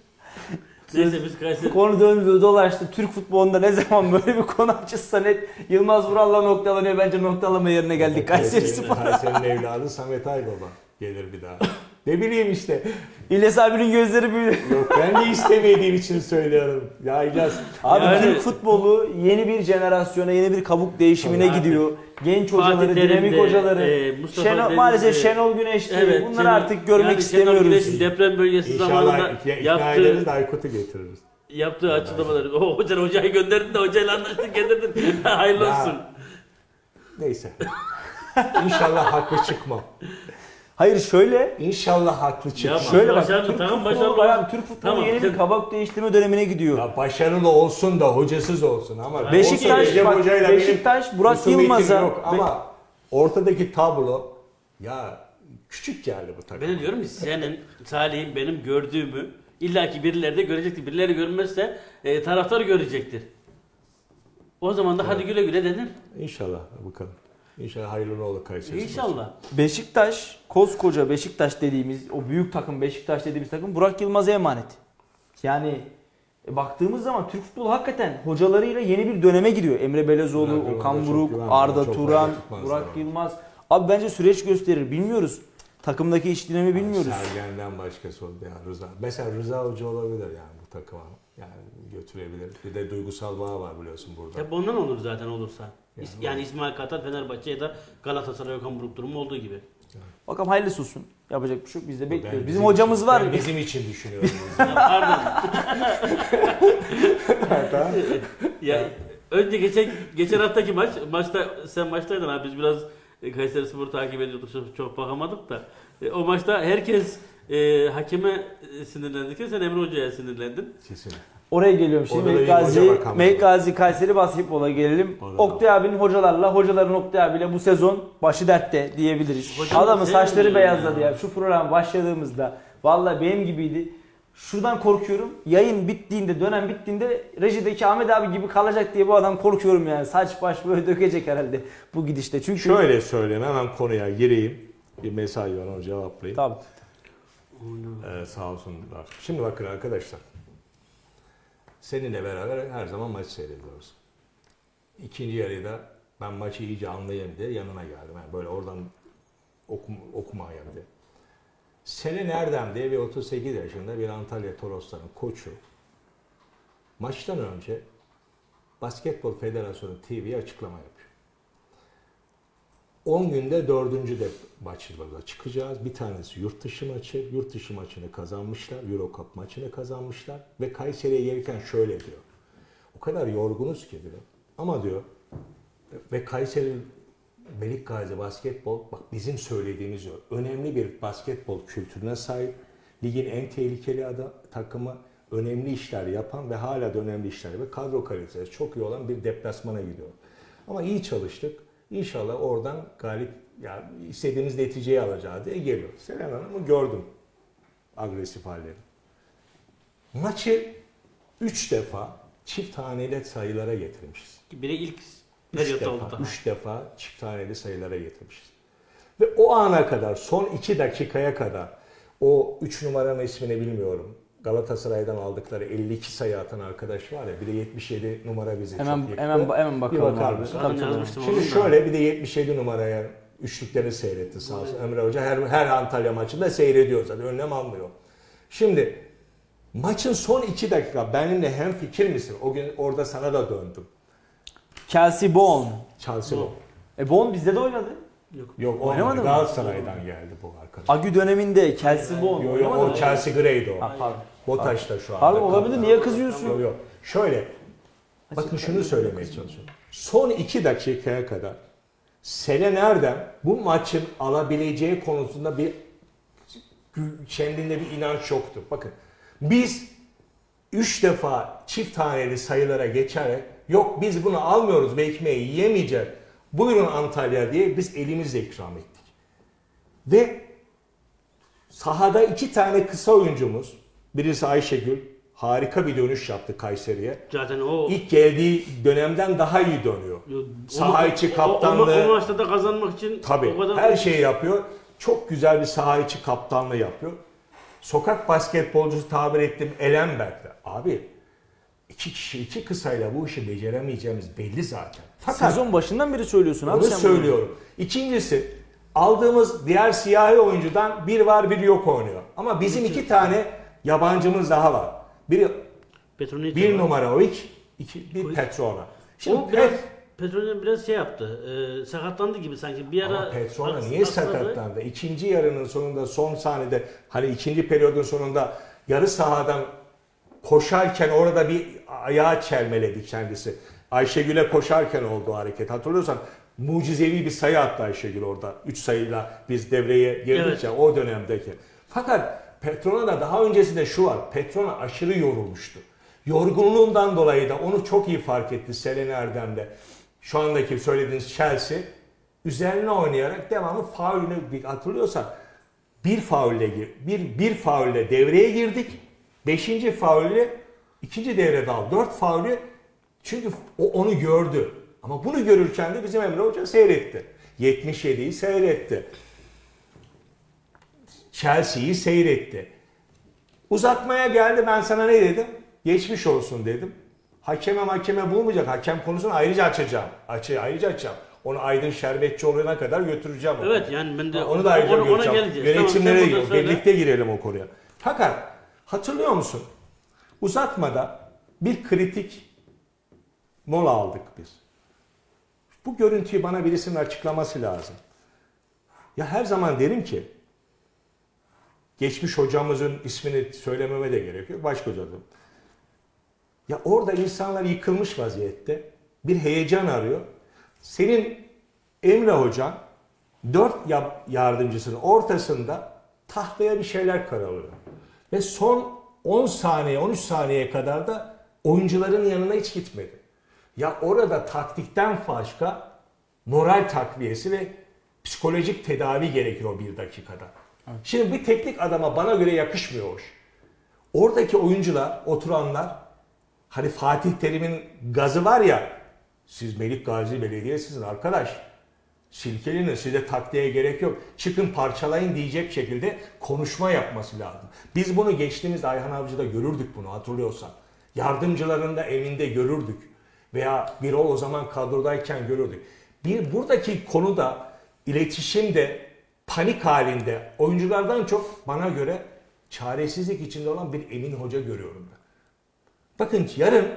Speaker 4: Neyse biz Kayseri
Speaker 2: Konu döndü dolaştı. Türk futbolunda ne zaman böyle bir konu açılsa net Yılmaz Vural'la noktalanıyor. Bence noktalama yerine geldik Kayseri Spor.
Speaker 3: Kayseri'nin evladı Samet Aybaba gelir bir daha. Ne bileyim işte.
Speaker 2: İlyas abinin gözleri büyüdü.
Speaker 3: Yok ben de istemediğim için söylüyorum. Ya İlyas.
Speaker 2: Abi
Speaker 4: Yani-
Speaker 2: Türk futbolu yeni bir jenerasyona, yeni bir kabuk değişimine
Speaker 4: Tabii.
Speaker 2: gidiyor. Genç
Speaker 4: Fatih
Speaker 2: hocaları,
Speaker 4: Terim
Speaker 2: dinamik hocaları.
Speaker 4: e, Mustafa
Speaker 2: Şenol-
Speaker 4: Denizli-
Speaker 2: maalesef Şenol Güneş.
Speaker 4: Evet.
Speaker 2: Bunları
Speaker 4: Şenol-
Speaker 2: artık görmek
Speaker 4: yani Şenol
Speaker 2: istemiyoruz.
Speaker 4: Güneş'in deprem bölgesi zamanında
Speaker 3: İnşallah ikna, ikna ederiz
Speaker 4: yaptığı,
Speaker 3: de Aykut'u getiririz.
Speaker 4: yaptığı açıklamaları. O hoca hocayı gönderdin de hocayla anlaştık getirdin. Hayırlı
Speaker 3: Ya.
Speaker 4: olsun.
Speaker 3: Neyse. İnşallah haklı çıkmam.
Speaker 2: Hayır şöyle.
Speaker 3: İnşallah haklı.
Speaker 4: Ya
Speaker 2: Şöyle bak.
Speaker 4: başarılı,
Speaker 2: Türk
Speaker 4: tamam,
Speaker 2: futbolu,
Speaker 4: başarılı olsun.
Speaker 2: Türk futbolu
Speaker 4: Tamam,
Speaker 2: yeni bir kabak değiştirme dönemine gidiyor.
Speaker 3: Ya başarılı olsun da hocasız olsun ama
Speaker 2: Beşiktaş,
Speaker 3: olsa Recep
Speaker 2: bak, Beşiktaş, Burak Yılmaz'a-
Speaker 3: yok ama ortadaki tablo ya küçük geldi bu takım.
Speaker 4: Ben diyorum ki senin, Salih'in benim gördüğümü illaki birileri de görecektir. Birileri görmezse e, taraftar görecektir. O zaman da hadi güle güle denir.
Speaker 3: İnşallah bakalım. İnşallah hayırlı olur Kayseri.
Speaker 4: İnşallah.
Speaker 2: Beşiktaş, koskoca Beşiktaş dediğimiz, o büyük takım Beşiktaş dediğimiz takım Burak Yılmaz'a emanet. Yani e, baktığımız zaman Türk futbolu hakikaten hocalarıyla yeni bir döneme giriyor. Emre Belezoğlu,
Speaker 3: Burak
Speaker 2: Okan Buruk. Arda
Speaker 3: Çok
Speaker 2: Turan, Burak
Speaker 3: yani.
Speaker 2: Yılmaz. Abi bence süreç gösterir. Bilmiyoruz. Takımdaki iş dinami bilmiyoruz.
Speaker 3: Sergen'den başkası oldu yani Rıza. Mesela Rıza Hoca olabilir yani bu takıma. Yani götürebilir. Bir de duygusal bağ var biliyorsun burada.
Speaker 4: Hep ondan olur zaten olursa.
Speaker 3: Yani
Speaker 4: Yani İsmail Kartal Fenerbahçe ya da Galatasaray Okan Buruk durumu olduğu gibi.
Speaker 2: Bakalım hayırlısı olsun. Yapacak bir şey yok. Biz de
Speaker 3: Ben
Speaker 2: bekliyoruz. Bizim, hocamız
Speaker 3: için-
Speaker 2: var.
Speaker 3: Ben bizim için düşünüyorum.
Speaker 4: Pardon. ya önce geçen geçen haftaki maç maçta sen maçtaydın abi biz biraz e, Kayseri Spor takip ediyorduk çok, çok bakamadık da E, o maçta herkes e, hakeme sinirlendikçe sen Emre Hoca'ya sinirlendin.
Speaker 3: Kesin.
Speaker 2: Oraya geliyorum şimdi.
Speaker 3: Orada hoca
Speaker 2: Gazi. Melik Gazi Kayseri basketbola gelelim.
Speaker 3: Orada da.
Speaker 2: Oktay abinin hocalarla, hocaların Oktay abiyle bu sezon başı dertte diyebiliriz.
Speaker 4: Hocam
Speaker 2: Adamın saçları beyazladı
Speaker 4: ya?
Speaker 2: ya. Şu program başladığımızda vallahi benim gibiydi. Şuradan korkuyorum. Yayın bittiğinde, dönem bittiğinde rejideki Ahmet abi gibi kalacak diye bu adam korkuyorum yani. Saç baş böyle dökecek herhalde bu gidişte. Çünkü
Speaker 3: Şöyle söyleyeyim hemen konuya gireyim. Bir mesaj var onu cevaplayayım.
Speaker 2: Tabii.
Speaker 3: Ee, sağ olsunlar. Şimdi bakın arkadaşlar. Seninle beraber her zaman maç seyrediyoruz. İkinci yarıda ben maçı iyice anlayayım diye yanına geldim. Yani böyle oradan okum, okumaya diye. Selin Erdem diye bir 38 yaşında bir Antalya Torosların koçu. Maçtan önce Basketbol Federasyonu TV'ye açıklama yapıyor. 10 günde dördüncü de maçlarla çıkacağız. Bir tanesi yurt dışı maçı. Yurt dışı maçını kazanmışlar. Euro Cup maçını kazanmışlar. Ve Kayseri'ye gelirken şöyle diyor. O kadar yorgunuz ki diyor. Ama diyor ve Kayseri Melik Gazi basketbol bak bizim söylediğimiz diyor. Önemli bir basketbol kültürüne sahip. Ligin en tehlikeli ada, takımı önemli işler yapan ve hala da önemli işler ve kadro kalitesi çok iyi olan bir deplasmana gidiyor. Ama iyi çalıştık. İnşallah oradan galip yani istediğimiz neticeyi alacağı diye geliyor. Selen Hanım'ı gördüm agresif halleri. Maçı 3 defa çift haneli sayılara getirmişiz.
Speaker 4: Biri ilk periyotta oldu.
Speaker 3: defa,
Speaker 4: daha.
Speaker 3: üç defa çift haneli sayılara getirmişiz. Ve o ana kadar, son iki dakikaya kadar o 3 numaranın ismini bilmiyorum. Galatasaray'dan aldıkları 52 sayı atan arkadaş var ya bir de 77 numara bizi
Speaker 2: Hemen
Speaker 3: çok yıktı.
Speaker 2: hemen hemen
Speaker 3: Bir
Speaker 2: bakalım
Speaker 3: bakar
Speaker 2: abi.
Speaker 3: mısın?
Speaker 2: Tabii, tabii.
Speaker 3: Şimdi şöyle bir de 77 numaraya üçlüklerini seyretti sağ olsun. Emre Hoca her, her Antalya maçında seyrediyor zaten önlem almıyor. Şimdi maçın son iki dakika benimle hem fikir misin? O gün orada sana da döndüm.
Speaker 2: Chelsea Bone.
Speaker 3: Chelsea
Speaker 4: Yok.
Speaker 2: E Bone bizde de oynadı.
Speaker 3: Yok
Speaker 2: Oynamadı
Speaker 3: oynamadı
Speaker 2: mı?
Speaker 3: Galatasaray'dan geldi bu arkadaş.
Speaker 2: Agü döneminde Chelsea Bone.
Speaker 3: Yok yok o? Chelsea Grey'di o.
Speaker 2: Ha, pardon.
Speaker 3: Botaş'ta şu anda.
Speaker 2: Pardon olabilir niye kızıyorsun?
Speaker 3: Yok yok. Şöyle. Bakın şunu söylemeye çalışıyorum. Son iki dakikaya kadar Selen Erdem bu maçın alabileceği konusunda bir kendinde bir inanç yoktu. Bakın biz üç defa çift haneli sayılara geçerek yok biz bunu almıyoruz ve ekmeği yiyemeyeceğiz. Buyurun Antalya diye biz elimizle ikram ettik. Ve sahada iki tane kısa oyuncumuz birisi Ayşegül harika bir dönüş yaptı Kayseri'ye.
Speaker 4: Zaten o
Speaker 3: İlk geldiği dönemden daha iyi dönüyor.
Speaker 4: Yo,
Speaker 3: Saha içi
Speaker 4: o-
Speaker 3: kaptanlığı-
Speaker 4: O, o maçta da kazanmak için
Speaker 3: Tabii
Speaker 4: o kadar
Speaker 3: her şeyi yapıyor. Çok güzel bir saha içi kaptanlığı yapıyor. Sokak basketbolcusu tabir ettim Elenberg'de. Abi iki kişi iki kısayla bu işi beceremeyeceğimiz belli zaten. Fakat
Speaker 2: Sezon başından beri söylüyorsun abi
Speaker 3: onu
Speaker 2: sen bunu.
Speaker 3: söylüyorum. İkincisi aldığımız diğer siyahi oyuncudan bir var bir yok oynuyor. Ama bizim iki tane yabancımız daha var. Biri
Speaker 4: Petronic
Speaker 3: bir
Speaker 4: var.
Speaker 3: numara o iki, bir Petrona. Şimdi
Speaker 4: O biraz
Speaker 3: Pet-
Speaker 4: Petronic biraz şey yaptı. E, sakatlandı gibi sanki. Bir ara
Speaker 3: Ama Petrona niye
Speaker 4: aksadı.
Speaker 3: sakatlandı? İkinci yarının sonunda son sahnede hani ikinci periyodun sonunda yarı sahadan koşarken orada bir ayağı çelmeledi kendisi. Ayşegül'e koşarken oldu hareket. Hatırlıyorsan mucizevi bir sayı attı Ayşegül orada. 3 sayıyla biz devreye girdik
Speaker 4: Evet.
Speaker 3: ya o dönemdeki. Fakat Petrona'da daha öncesinde şu var. Petrona aşırı yorulmuştu. Yorgunluğundan dolayı da onu çok iyi fark etti Selena Erdem'de. Şu andaki söylediğiniz Chelsea üzerine oynayarak devamlı faulünü hatırlıyorsan bir faulle gir, bir bir faulle devreye girdik. Beşinci faulle ikinci devrede al. Dört faulü çünkü o onu gördü. Ama bunu görürken de bizim Emre Hoca seyretti. 77'yi seyretti. Chelsea'yi seyretti. Uzatmaya geldi ben sana ne dedim? Geçmiş olsun dedim. Hakeme hakeme bulmayacak. Hakem konusunu ayrıca açacağım. Açı, ayrıca açacağım. Onu Aydın Şerbetçioğlu'na kadar götüreceğim. onu.
Speaker 4: Evet yani ben de
Speaker 3: onu da ayrıca
Speaker 4: ona, ona geleceğiz. Tamam,
Speaker 3: Yönetimlere
Speaker 4: sen
Speaker 3: girelim. Birlikte girelim o konuya. Fakat hatırlıyor musun? Uzatmada bir kritik mola aldık biz. Bu görüntüyü bana birisinin açıklaması lazım. Ya her zaman derim ki geçmiş hocamızın ismini söylememe de gerek yok. Başka hocam. Ya orada insanlar yıkılmış vaziyette. Bir heyecan arıyor. Senin Emre Hocan dört ya- yardımcısının ortasında tahtaya bir şeyler karalıyor. Ve son 10 saniye, 13 saniyeye kadar da oyuncuların yanına hiç gitmedi. Ya orada taktikten başka moral takviyesi ve psikolojik tedavi gerekiyor o bir dakikada. Şimdi bir teknik adama bana göre yakışmıyor o. Oradaki oyuncular, oturanlar hani Fatih Terim'in gazı var ya siz Melik Gazi Belediyesi'nin arkadaş. Silkelinin size taktiğe gerek yok. Çıkın parçalayın diyecek şekilde konuşma yapması lazım. Biz bunu geçtiğimiz Ayhan Avcı'da görürdük bunu hatırlıyorsan. Yardımcılarında evinde görürdük. Veya bir o zaman kadrodayken görürdük. Bir buradaki konuda iletişimde panik halinde oyunculardan çok bana göre çaresizlik içinde olan bir Emin Hoca görüyorum ben. Bakın yarın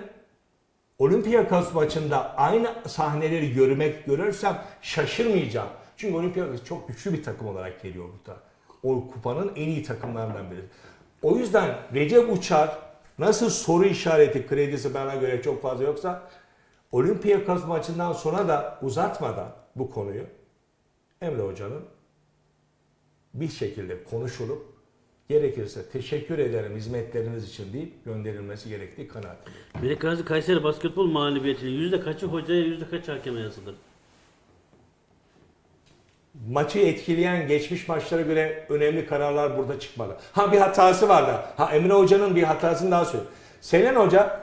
Speaker 3: Olympiakos maçında aynı sahneleri görmek görürsem şaşırmayacağım. Çünkü Olympiakos çok güçlü bir takım olarak geliyor burada. O kupanın en iyi takımlarından biri. O yüzden Recep Uçar nasıl soru işareti kredisi bana göre çok fazla yoksa Olympiakos maçından sonra da uzatmadan bu konuyu Emre Hoca'nın bir şekilde konuşulup gerekirse teşekkür ederim hizmetleriniz için deyip gönderilmesi gerektiği kanaatindeyim.
Speaker 4: Melik Gazi Kayseri basketbol mağlubiyetinin yüzde kaçı hocaya yüzde kaç hakeme yazılır?
Speaker 3: maçı etkileyen geçmiş maçlara göre önemli kararlar burada çıkmadı. Ha bir hatası vardı. Ha Emre Hoca'nın bir hatasını daha söyleyeyim. Selen Hoca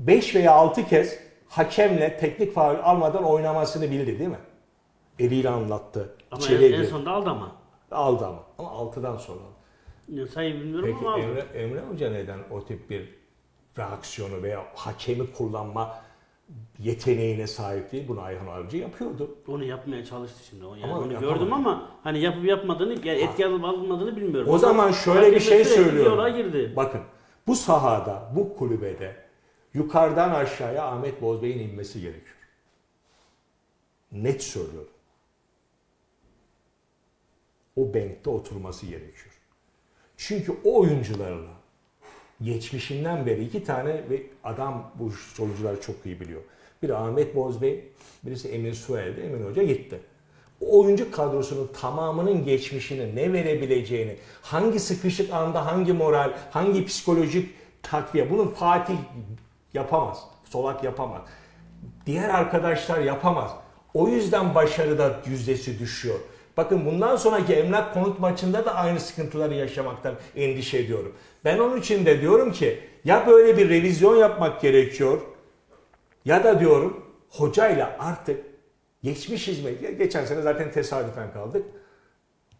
Speaker 3: 5 veya 6 kez hakemle teknik faul almadan oynamasını bildi değil mi? Eliyle anlattı.
Speaker 4: Ama en, en sonunda aldı ama.
Speaker 3: Aldı ama. Ama 6'dan sonra aldı.
Speaker 4: Sayı bilmiyorum
Speaker 3: Peki
Speaker 4: ama aldı.
Speaker 3: Emre, Emre Hoca neden o tip bir reaksiyonu veya hakemi kullanma yeteneğine sahip değil? Bunu Ayhan Avcı yapıyordu.
Speaker 4: Onu yapmaya çalıştı şimdi. Yani
Speaker 3: Ama
Speaker 4: onu gördüm ama hani yapıp yapmadığını, yani etki alıp almadığını bilmiyorum.
Speaker 3: O
Speaker 4: Ama
Speaker 3: zaman şöyle bir şey söylüyorum.
Speaker 4: girdi.
Speaker 3: Bakın bu sahada, bu kulübede yukarıdan aşağıya Ahmet Bozbey'in inmesi gerekiyor. Net söylüyorum. O benkte oturması gerekiyor. Çünkü o oyuncularla geçmişinden beri iki tane ve adam bu oyuncular çok iyi biliyor. Biri Ahmet Bozbey, birisi Emin Suel'de. Emin Hoca gitti. O oyuncu kadrosunun tamamının geçmişini, ne verebileceğini, hangi sıkışık anda hangi moral, hangi psikolojik takviye bunu Fatih yapamaz. Solak yapamaz. Diğer arkadaşlar yapamaz. O yüzden başarıda yüzdesi düşüyor. Bakın bundan sonraki emlak konut maçında da aynı sıkıntıları yaşamaktan endişe ediyorum. Ben onun için de diyorum ki ya böyle bir revizyon yapmak gerekiyor ya da diyorum hocayla artık geçmiş hizmet, geçen sene zaten tesadüfen kaldık.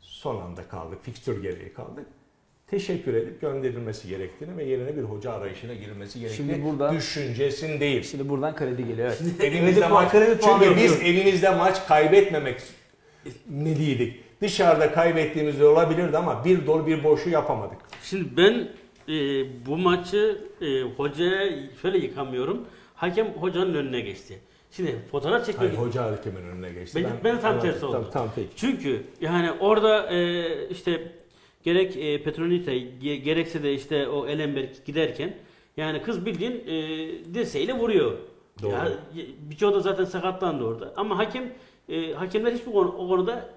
Speaker 3: Son anda kaldık, fikstür gereği kaldık. Teşekkür edip gönderilmesi gerektiğini ve yerine bir hoca arayışına girilmesi gerektiğini
Speaker 2: Şimdi burada-
Speaker 3: düşüncesindeyim.
Speaker 2: Şimdi buradan kredi geliyor. Evet.
Speaker 3: Evimizde
Speaker 2: Kredi
Speaker 3: maç,
Speaker 2: kredi
Speaker 3: çünkü biz evimizde maç kaybetmemek meliydik. Dışarıda kaybettiğimiz de olabilirdi ama bir dolu bir boşu yapamadık.
Speaker 4: Şimdi ben e, bu maçı e, hocaya şöyle yıkamıyorum. Hakem hocanın önüne geçti. Şimdi fotoğraf çekmek
Speaker 3: Hayır, hoca hakemin önüne geçti.
Speaker 4: Ben, ben tam tersi oldu.
Speaker 3: Tamam, peki.
Speaker 4: Çünkü yani orada e, işte gerek e, Petronite ge- gerekse de işte o Elenberg giderken yani kız bildiğin e, dirseğiyle vuruyor.
Speaker 3: Doğru.
Speaker 4: Ya, birçoğu da zaten sakatlandı orada. Ama hakem e, hakemler hiçbir konu, o konuda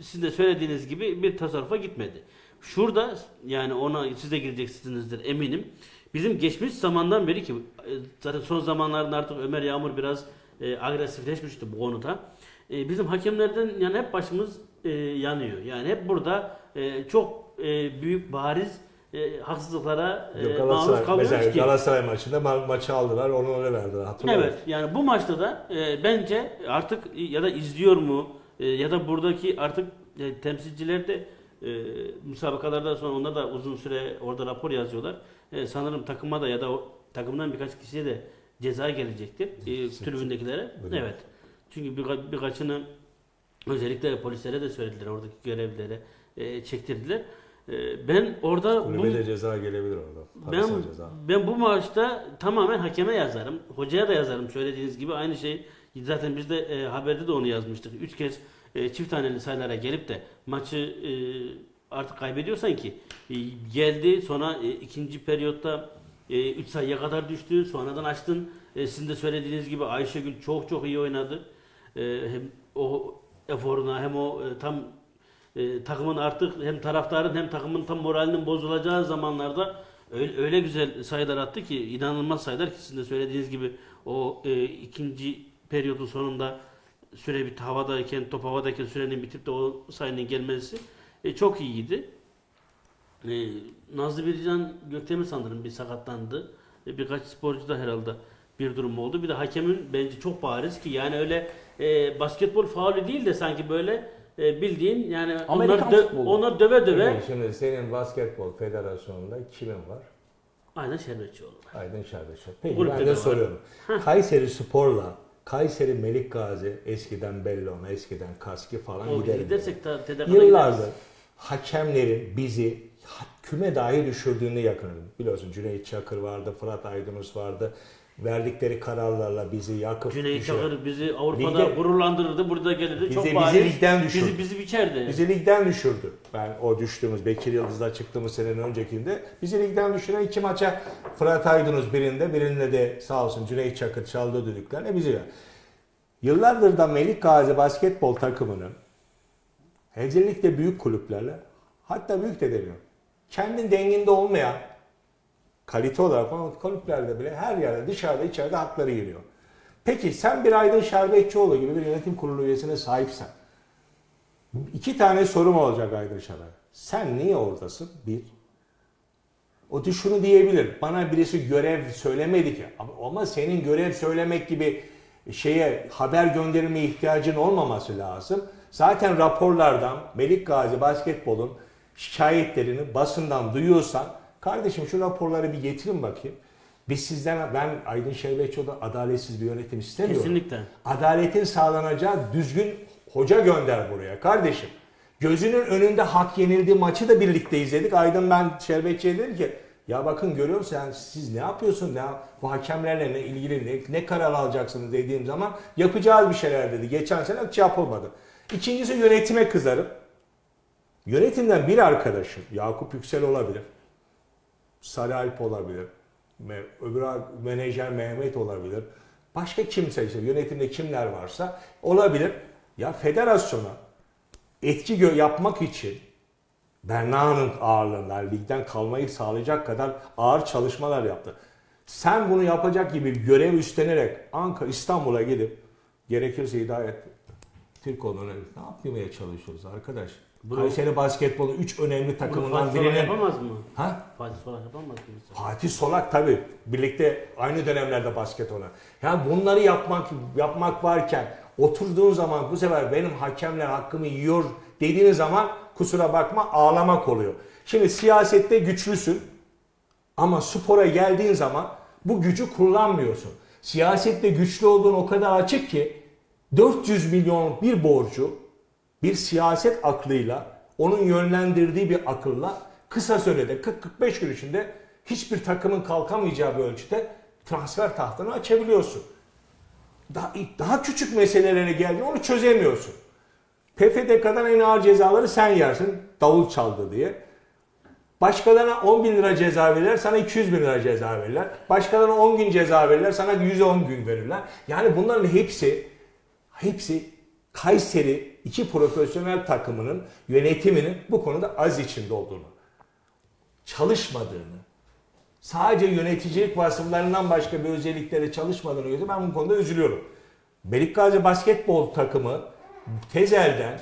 Speaker 4: sizin de söylediğiniz gibi bir tasarrufa gitmedi. Şurada yani ona siz de gireceksinizdir eminim. Bizim geçmiş zamandan beri ki e, zaten son zamanlarda artık Ömer Yağmur biraz e, agresifleşmişti bu konuda. E, bizim hakemlerden yani hep başımız e, yanıyor. Yani hep burada e, çok e, büyük bariz e, haksızlıklara e,
Speaker 3: Yok,
Speaker 4: maruz kalıyoruz
Speaker 3: mesela
Speaker 4: ki.
Speaker 3: Galatasaray maçında ma- maçı aldılar, onu öyle verdiler. Hatırlıyor
Speaker 4: Evet yani bu maçta da e, bence artık ya da izliyor mu e, ya da buradaki artık e, temsilciler de e, müsabakalardan sonra onlar da uzun süre orada rapor yazıyorlar. E, sanırım takıma da ya da o takımdan birkaç kişiye de ceza gelecektir. E, tribündekilere.
Speaker 3: Öyle?
Speaker 4: Evet. Çünkü birka- birkaçını özellikle polislere de söylediler oradaki görevlilere e, çektirdiler. E, ben orada bu
Speaker 3: Kulübe de ceza gelebilir orada.
Speaker 4: ben
Speaker 3: ceza.
Speaker 4: ben bu maçta tamamen hakeme yazarım. Hocaya da yazarım söylediğiniz gibi aynı şey. Zaten biz de e, haberde de onu yazmıştık. Üç kez e, çift taneli sayılara gelip de maçı e, artık kaybediyorsan ki e, geldi sonra e, ikinci periyotta 3 sayıya kadar düştü. Sonradan açtın. E, sizin de söylediğiniz gibi Ayşegül çok çok iyi oynadı. E, hem o eforuna hem o e, tam e, takımın artık hem taraftarın hem takımın tam moralinin bozulacağı zamanlarda öyle, öyle güzel sayılar attı ki inanılmaz sayılar ki sizin de söylediğiniz gibi o e, ikinci periyodun sonunda süre bit havadayken top havadayken sürenin bitip de o sayının gelmesi e, çok iyiydi. E, Nazlı Bircan Göktemir sanırım bir sakatlandı. E, birkaç sporcu da herhalde bir durum oldu. Bir de hakemin bence çok bariz ki yani öyle e, basketbol faulü değil de sanki böyle e, bildiğin yani
Speaker 2: Amerikan
Speaker 4: onlar, dö-
Speaker 2: futbolu.
Speaker 4: onlar döve döve
Speaker 3: Peki, Şimdi senin basketbol federasyonunda kimin var?
Speaker 4: aynen Şerbetçioğlu.
Speaker 3: Aydın Şerbetçi. Peki
Speaker 4: Kulüpte
Speaker 3: ben
Speaker 4: de
Speaker 3: de
Speaker 4: var.
Speaker 3: soruyorum. Kayseri Spor'la Kayseri Melik Gazi eskiden Bellon, eskiden Kaski falan
Speaker 4: O
Speaker 3: giderim.
Speaker 4: gidersek ta,
Speaker 3: Yıllardır
Speaker 4: gideriz.
Speaker 3: hakemlerin bizi küme dahi düşürdüğünü yakınım. Biliyorsun Cüneyt Çakır vardı, Fırat Aydınus vardı. Verdikleri kararlarla bizi yakıp
Speaker 4: Cüneyt Çakır bizi Avrupa'da
Speaker 3: Ligde-
Speaker 4: gururlandırırdı. Burada gelirdi.
Speaker 3: Bizi-
Speaker 4: çok
Speaker 3: bizi
Speaker 4: bariz.
Speaker 3: ligden düşürdü.
Speaker 4: Bizi, bizi biçerdi.
Speaker 3: Bizi ligden düşürdü. Ben o düştüğümüz Bekir Yıldız'da çıktığımız senenin öncekinde bizi ligden düşüren iki maça Fırat Aydınus birinde birinde de sağ olsun Cüneyt Çakır çaldı düdüklerle bizi Yıllardır da Melik Gazi basketbol takımının özellikle büyük kulüplerle hatta büyük de demiyorum. Kendi denginde olmayan kalite olarak kulüplerde bile her yerde dışarıda içeride hakları giriyor. Peki sen bir Aydın Şerbetçioğlu gibi bir yönetim kurulu üyesine sahipsen İki tane sorum olacak Aydın Şaray. Sen niye oradasın? Bir. O da şunu diyebilir. Bana birisi görev söylemedi ki. Ama senin görev söylemek gibi şeye haber gönderme ihtiyacın olmaması lazım. Zaten raporlardan Melik Gazi Basketbol'un şikayetlerini basından duyuyorsan kardeşim şu raporları bir getirin bakayım. Biz sizden ben Aydın Şerbetçioğlu'dan adaletsiz bir yönetim istemiyorum.
Speaker 4: Kesinlikle.
Speaker 3: Adaletin sağlanacağı düzgün hoca gönder buraya kardeşim. Gözünün önünde hak yenildiği maçı da birlikte izledik. Aydın ben Şerbetçi'ye dedim ki ya bakın görüyor musun yani siz ne yapıyorsun ya bu hakemlerle ne ilgili ne, ne karar alacaksınız dediğim zaman yapacağız bir şeyler dedi. Geçen sene hiç yapılmadı. İkincisi yönetime kızarım. Yönetimden bir arkadaşım Yakup Yüksel olabilir. Sarı Alp olabilir. Öbür menajer Mehmet olabilir. Başka kimse işte yönetimde kimler varsa olabilir. Ya federasyona etki yapmak için Berna'nın ağırlığında ligden kalmayı sağlayacak kadar ağır çalışmalar yaptı. Sen bunu yapacak gibi görev üstlenerek Ankara, İstanbul'a gidip gerekirse Hidayet Türkoğlu'na ne yapmaya çalışıyoruz arkadaş?
Speaker 4: Bunu-
Speaker 3: Kayseri basketbolu 3 önemli takımından
Speaker 4: Fatih Solak
Speaker 3: birinin...
Speaker 4: yapamaz mı?
Speaker 3: Ha?
Speaker 4: Fatih Solak yapamaz mı?
Speaker 3: Fatih Solak tabi birlikte aynı dönemlerde basket oynar. Yani bunları yapmak yapmak varken oturduğun zaman bu sefer benim hakemler hakkımı yiyor dediğin zaman kusura bakma ağlamak oluyor. Şimdi siyasette güçlüsün ama spora geldiğin zaman bu gücü kullanmıyorsun. Siyasette güçlü olduğun o kadar açık ki 400 milyon bir borcu bir siyaset aklıyla, onun yönlendirdiği bir akılla kısa sürede 40-45 gün içinde hiçbir takımın kalkamayacağı bir ölçüde transfer tahtını açabiliyorsun. Daha, daha küçük meselelere geldi onu çözemiyorsun. PFDK'dan en ağır cezaları sen yersin davul çaldı diye. Başkalarına 10 bin lira ceza verirler, sana 200 bin lira ceza verirler. Başkalarına 10 gün ceza verirler, sana 110 gün verirler. Yani bunların hepsi, hepsi Kayseri iki profesyonel takımının yönetiminin bu konuda az içinde olduğunu, çalışmadığını, sadece yöneticilik vasıflarından başka bir özellikleri çalışmadığını görüyorum. Ben bu konuda üzülüyorum. Melikgazi basketbol takımı Tezel'den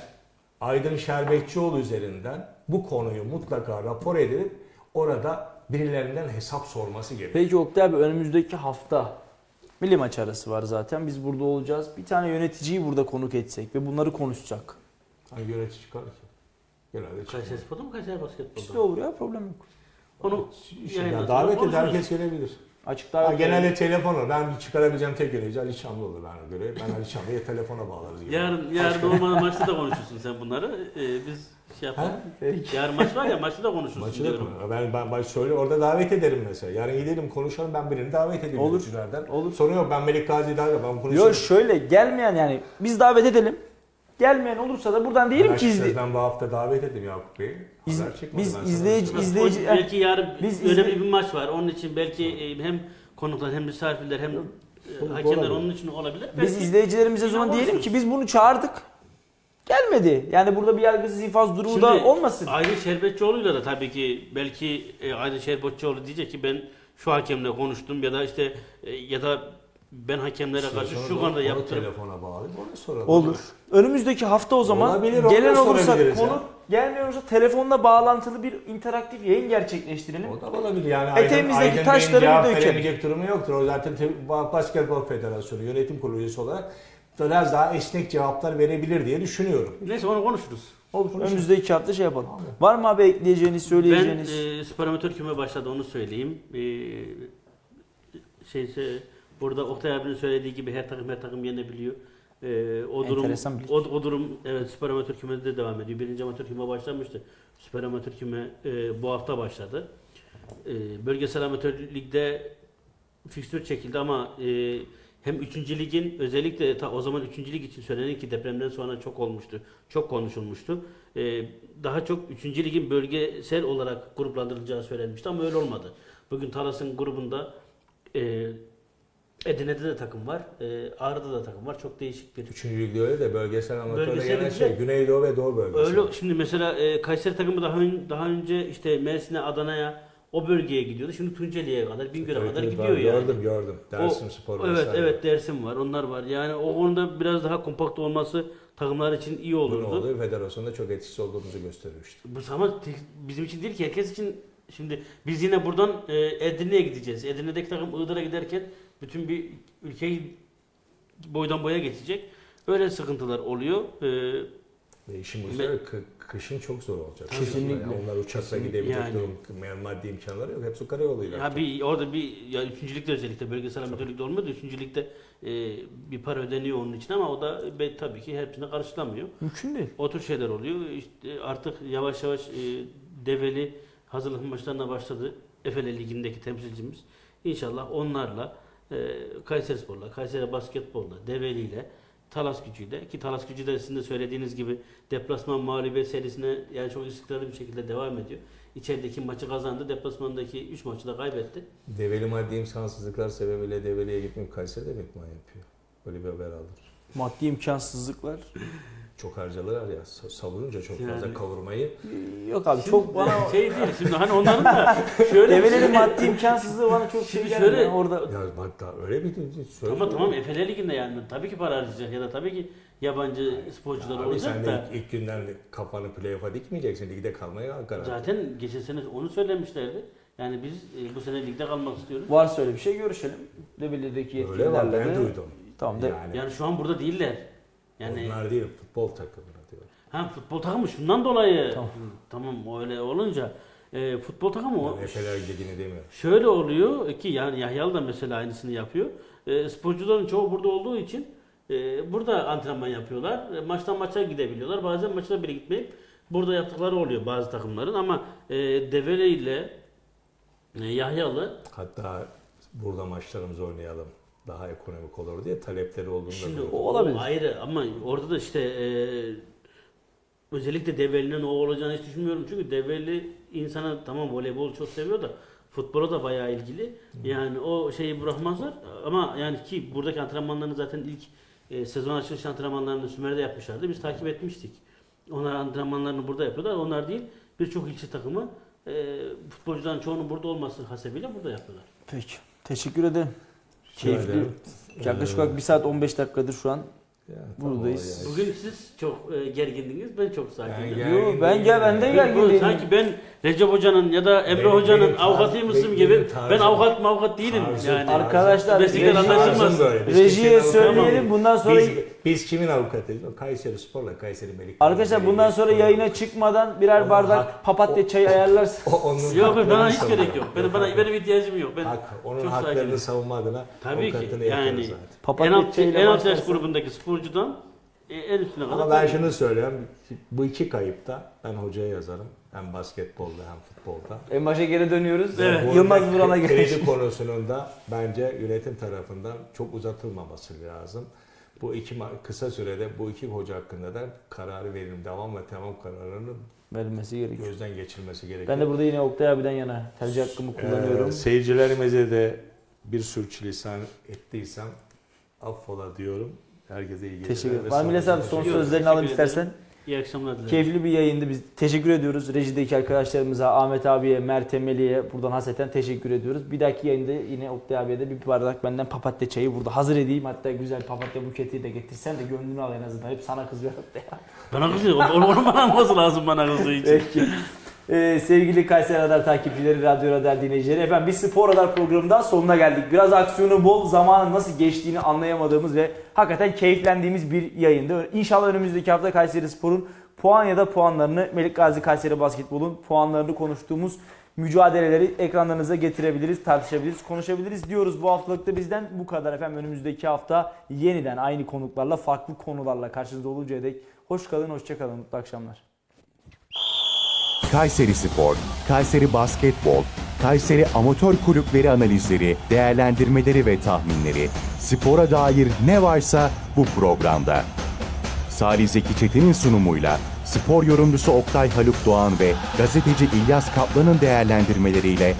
Speaker 3: Aydın Şerbetçioğlu üzerinden bu konuyu mutlaka rapor edilip orada birilerinden hesap sorması gerekiyor.
Speaker 2: Peki Oktay abi önümüzdeki hafta milli maç arası var zaten. Biz burada olacağız. Bir tane yöneticiyi burada konuk etsek ve bunları konuşacak.
Speaker 3: Hangi yönetici çıkar ki? Genelde.
Speaker 4: Kayseri Spor'da mı Kayseri Basketbol'da?
Speaker 2: İşte olur ya problem yok.
Speaker 4: Onu
Speaker 3: Ya
Speaker 4: yayınlasın,
Speaker 3: davet eder herkes gelebilir.
Speaker 2: Açık davet
Speaker 3: genelde telefonu. Ben çıkarabileceğim tek yönetici Ali Çamlı olur bana göre. Ben Ali Çamlı'ya telefona bağlarız. gibi.
Speaker 4: Yarın, yarın olmadı maçta da konuşursun sen bunları. Ee, biz şey yapalım.
Speaker 3: Ha?
Speaker 4: Yarın maç var ya maçta da konuşursun
Speaker 3: Maçı da
Speaker 4: diyorum.
Speaker 3: konu- ben, ben, ben söyle orada davet ederim mesela. Yarın gidelim konuşalım ben birini davet edeyim
Speaker 2: Olur,
Speaker 3: yöneticilerden.
Speaker 2: olur.
Speaker 3: Sorun yok ben Melik Gazi'yi davet ben konuşurum.
Speaker 2: Yok şöyle gelmeyen yani biz davet edelim. Gelmeyen olursa da buradan diyelim
Speaker 3: Ben
Speaker 2: ki izle.
Speaker 3: Ben bu hafta davet ettim Yakup Bey'i.
Speaker 2: İz- biz izleyici- izleyici-
Speaker 4: O belki yarın
Speaker 2: Biz
Speaker 4: öyle
Speaker 2: izle-
Speaker 4: bir maç var. Onun için belki e, hem konuklar hem misafirler hem hakemler onun için olabilir.
Speaker 2: Biz
Speaker 4: Belki-
Speaker 2: izleyicilerimize zaman diyelim ki biz bunu çağırdık. Gelmedi. Yani burada bir yargısız infaz durumu da
Speaker 4: Şimdi
Speaker 2: olmasın.
Speaker 4: Aydın Şerbetçioğlu'yla da tabii ki belki e, Aydın Şerbetçioğlu diyecek ki ben şu hakemle konuştum ya da işte e, ya da ben hakemlere karşı
Speaker 3: Sonra
Speaker 4: şu
Speaker 3: da
Speaker 4: konuda
Speaker 3: onu
Speaker 4: yaptım.
Speaker 3: telefona bağlayıp ona soralım.
Speaker 2: Olur. Önümüzdeki hafta o zaman
Speaker 3: Olabilir, onu
Speaker 2: gelen
Speaker 3: da
Speaker 2: olursa
Speaker 3: sorabiliriz ya.
Speaker 2: konu gelmeyen olursa telefonla bağlantılı bir interaktif yayın gerçekleştirelim.
Speaker 3: O da olabilir yani. Aydın-
Speaker 2: Eteğimizdeki
Speaker 3: Aydın
Speaker 2: taşları bir dökelim.
Speaker 3: durumu yoktur. O zaten te- Basketbol Federasyonu yönetim kurulu üyesi olarak biraz daha esnek cevaplar verebilir diye düşünüyorum.
Speaker 4: Neyse onu konuşuruz.
Speaker 2: Olur. Önümüzdeki hafta şey yapalım. Var mı abi ekleyeceğiniz,
Speaker 4: Ben
Speaker 2: söyleyeceğiniz?
Speaker 4: e, spor amatör küme başladı onu söyleyeyim. E, şeyse burada Oktay abinin söylediği gibi her takım her takım yenebiliyor. E, o durum o, o durum evet spor amatör kümede de devam ediyor. Birinci amatör küme başlamıştı. Spor amatör küme e, bu hafta başladı. E, bölgesel amatör ligde fikstür çekildi ama e, hem 3. ligin özellikle ta o zaman 3. lig için söylenen ki depremden sonra çok olmuştu. Çok konuşulmuştu. E, daha çok 3. ligin bölgesel olarak gruplandırılacağı söylenmişti ama öyle olmadı. Bugün Talas'ın grubunda e, Edirne'de de takım var. E, Ağrı'da da takım var. Çok değişik bir
Speaker 3: Üçüncü ligde öyle de bölgesel amatörde gelen şey Güneydoğu ve Doğu bölgesi.
Speaker 4: Öyle şimdi mesela e, Kayseri takımı daha ön- daha önce işte Mersin'e, Adana'ya o bölgeye gidiyordu. Şimdi Tunceli'ye kadar, Bingöl'e
Speaker 3: Evet,
Speaker 4: kadar
Speaker 3: evet,
Speaker 4: gidiyor yani.
Speaker 3: Gördüm gördüm. Dersim
Speaker 4: O-
Speaker 3: Spor
Speaker 4: Evet
Speaker 3: vesaire.
Speaker 4: evet Dersim var. Onlar var. Yani o konuda biraz daha kompakt olması takımlar için iyi
Speaker 3: Bu ne
Speaker 4: olurdu.
Speaker 3: oluyor? Federasyonda çok etkisiz olduğumuzu gösteriyor işte.
Speaker 4: Bu ama bizim için değil ki herkes için şimdi biz yine buradan e, Edirne'ye gideceğiz. Edirne'deki takım Iğdır'a giderken bütün bir ülkeyi boydan boya geçecek. Öyle sıkıntılar oluyor. E,
Speaker 3: Ve işin bu
Speaker 4: Ve-
Speaker 3: sefer kı- kışın çok zor olacak.
Speaker 2: Kesinlikle.
Speaker 3: Yani onlar uçakla
Speaker 4: Kesinlikle.
Speaker 3: gidebilecek
Speaker 4: Yani.
Speaker 3: durum, maddi imkanları yok. Hepsi karayoluyla.
Speaker 4: Ya bir orada bir ya üçüncülükte özellikle bölgesel amatörlükte olmuyor da üçüncülükte e, bir para ödeniyor onun için ama o da be, tabii ki hepsine karşılamıyor.
Speaker 2: Mümkün değil.
Speaker 4: O tür şeyler oluyor. İşte artık yavaş yavaş e, Develi hazırlık maçlarına başladı. Efele Ligi'ndeki temsilcimiz. İnşallah onlarla e, Kayseri Spor'la, Kayseri Basketbol'la, Develi'yle, Talas gücüyle ki Talas gücü de sizin de söylediğiniz gibi deplasman mağlubiyet serisine yani çok istikrarlı bir şekilde devam ediyor. İçerideki maçı kazandı. Deplasmandaki 3 maçı da kaybetti.
Speaker 3: Develi maddi imkansızlıklar sebebiyle Develi'ye gitmeyip Kayseri'de mi idman yapıyor? Böyle bir haber aldım.
Speaker 2: Maddi imkansızlıklar.
Speaker 3: Çok harcadılar ya. sa- Savurunca çok
Speaker 4: Yani-
Speaker 3: fazla kavurmayı.
Speaker 2: Yok abi çok bana
Speaker 4: şey değil. Şimdi hani onların da şöyle bir
Speaker 2: Develerin
Speaker 4: şey-
Speaker 2: maddi imkansızlığı bana çok şey
Speaker 4: Şimdi
Speaker 2: gelmiyor.
Speaker 4: şöyle-
Speaker 2: Orada
Speaker 3: Ya da öyle bir söz
Speaker 4: Ama tamam Efele Ligi'nde yani tabii ki para harcayacak ya da tabii ki yabancı sporcular
Speaker 3: Abi
Speaker 4: olacak
Speaker 3: sen
Speaker 4: da.
Speaker 3: de ilk günden de kafanı playoff'a dikmeyeceksin. Ligde kalmaya karar.
Speaker 4: Zaten geçen sene onu söylemişlerdi. Yani biz e, bu sene ligde kalmak istiyoruz.
Speaker 2: varsa öyle bir şey görüşelim. Develi'deki
Speaker 3: Öyle var
Speaker 2: yetkililerle
Speaker 3: ben
Speaker 2: de.
Speaker 3: duydum.
Speaker 2: Tamam de.
Speaker 3: Yani,
Speaker 4: Yani şu an burada değiller. Yani
Speaker 3: onlar değil futbol takımına diyor.
Speaker 4: ha futbol takımı şundan dolayı.
Speaker 2: Tamam.
Speaker 4: Hı, Tamam öyle olunca e, futbol takımı o.
Speaker 3: Yani Efeler demiyorum.
Speaker 4: Şöyle oluyor ki yani Yahyalı da mesela aynısını yapıyor. E, sporcuların çoğu burada olduğu için e, e, burada antrenman yapıyorlar. E, maçtan maça gidebiliyorlar. Bazen maçına bile gitmeyip burada yaptıkları oluyor bazı takımların ama e, Develi ile e, Yahyalı
Speaker 3: Hatta burada maçlarımızı oynayalım daha ekonomik olur diye talepleri olduğunu da
Speaker 4: Şimdi
Speaker 3: duydum.
Speaker 2: o olabilir.
Speaker 4: ayrı ama orada da işte e, özellikle Develi'nin o olacağını hiç düşünmüyorum. Çünkü Develi insana tamam voleybol çok seviyor da futbola da bayağı ilgili. Yani o şeyi bırakmazlar ama yani ki buradaki antrenmanlarını zaten ilk e, sezon açılış antrenmanlarını Sümer'de yapmışlardı. Biz takip etmiştik. Onlar antrenmanlarını burada yapıyorlar. Onlar değil birçok ilçe takımı e, futbolcuların çoğunun burada olması hasebiyle burada yapıyorlar.
Speaker 2: Peki. Teşekkür ederim. Keyifli. Yaklaşık olarak 1 saat 15 dakikadır şu an.
Speaker 3: ya, tamam
Speaker 2: buradayız.
Speaker 3: yani.
Speaker 4: Bugün siz çok e, gergindiniz. Ben çok sakinim.
Speaker 3: Ben
Speaker 2: Yo, ben gel ben de geleyim.
Speaker 4: Sanki ben Recep Hoca'nın ya da Emre
Speaker 3: Benim-
Speaker 4: Hoca'nın
Speaker 3: benim
Speaker 4: avukatıymışım
Speaker 3: benim
Speaker 4: gibi
Speaker 3: tarzım-
Speaker 4: ben avukat mavukat değilim
Speaker 3: Tarzım-
Speaker 4: yani.
Speaker 2: Arkadaşlar, reji- Rejiye söyleyelim bundan sonra.
Speaker 3: Biz, biz kimin avukatıyız? O Kayseri Spor'la Kayseri Melik.
Speaker 2: Arkadaşlar bundan sonra yayına çıkmadan birer
Speaker 3: Onun
Speaker 2: bardak
Speaker 3: hak-
Speaker 2: papatya çayı ayarlarsın.
Speaker 3: O, onun
Speaker 4: Yok bana
Speaker 3: haklarını
Speaker 4: hiç gerek yok. Benim, bana, benim ihtiyacım yok. Ben
Speaker 3: Hak, onun
Speaker 4: çok
Speaker 3: haklarını
Speaker 4: sakinim.
Speaker 3: savunma adına
Speaker 4: Tabii ki,
Speaker 3: avukatını
Speaker 4: yani-
Speaker 3: zaten.
Speaker 4: En
Speaker 2: Papatya
Speaker 4: alt,
Speaker 2: çayıyla
Speaker 4: en alt yaş
Speaker 2: başlarsın.
Speaker 4: grubundaki sporcudan e, en üstüne kadar.
Speaker 3: Ama ben şunu söylüyorum. Bu iki kayıpta ben hocaya yazarım. Hem basketbolda hem futbolda.
Speaker 2: En başa geri dönüyoruz.
Speaker 4: Evet.
Speaker 3: Bu
Speaker 2: Yılmaz
Speaker 3: arada
Speaker 2: Vuran'a
Speaker 3: kre-
Speaker 2: göre.
Speaker 3: Kredi konusunun da bence yönetim tarafından çok uzatılmaması lazım. Bu iki kısa sürede bu iki hoca hakkında da kararı verim, devam ve tamam kararını
Speaker 2: Verilmesi gerekiyor.
Speaker 3: gözden geçirmesi gerekiyor.
Speaker 2: Ben de burada yine Oktay abiden yana tercih hakkımı kullanıyorum.
Speaker 3: Ee, seyircilerimize de bir sürçülisan ettiysem affola diyorum. Herkese iyi geceler.
Speaker 2: Teşekkür
Speaker 3: ve
Speaker 2: ederim. Var mı son sözlerini alayım
Speaker 4: teşekkür
Speaker 2: istersen.
Speaker 4: İyi akşamlar dilerim.
Speaker 2: Keyifli bir yayındı. Biz teşekkür ediyoruz. Rejideki arkadaşlarımıza, Ahmet abiye, Mert Emeli'ye buradan haseten teşekkür ediyoruz. Bir dahaki yayında yine Oktay abiye de bir bardak benden papatya çayı burada hazır edeyim. Hatta güzel papatya buketi de getirsen de gönlünü al en azından. Hep sana kızıyor Oktay.
Speaker 4: Bana kızıyor. Onu, onu bana alması lazım bana kızdığı için.
Speaker 2: Peki. Ee, sevgili Kayseri Radar takipçileri, Radyo Radar dinleyicileri. Efendim biz Spor Radar programından sonuna geldik. Biraz aksiyonu bol, zamanın nasıl geçtiğini anlayamadığımız ve hakikaten keyiflendiğimiz bir yayındı. İnşallah önümüzdeki hafta Kayseri Spor'un puan ya da puanlarını, Melik Gazi Kayseri Basketbol'un puanlarını konuştuğumuz mücadeleleri ekranlarınıza getirebiliriz, tartışabiliriz, konuşabiliriz diyoruz. Bu haftalıkta bizden bu kadar efendim. Önümüzdeki hafta yeniden aynı konuklarla, farklı konularla karşınızda oluncaya dek hoş kalın, hoşça kalın. Mutlu akşamlar.
Speaker 1: Kayseri Spor, Kayseri Basketbol, Kayseri Amatör Kulüpleri analizleri, değerlendirmeleri ve tahminleri, spora dair ne varsa bu programda. Salih Zeki Çetin'in sunumuyla spor yorumcusu Oktay Haluk Doğan ve gazeteci İlyas Kaplan'ın değerlendirmeleriyle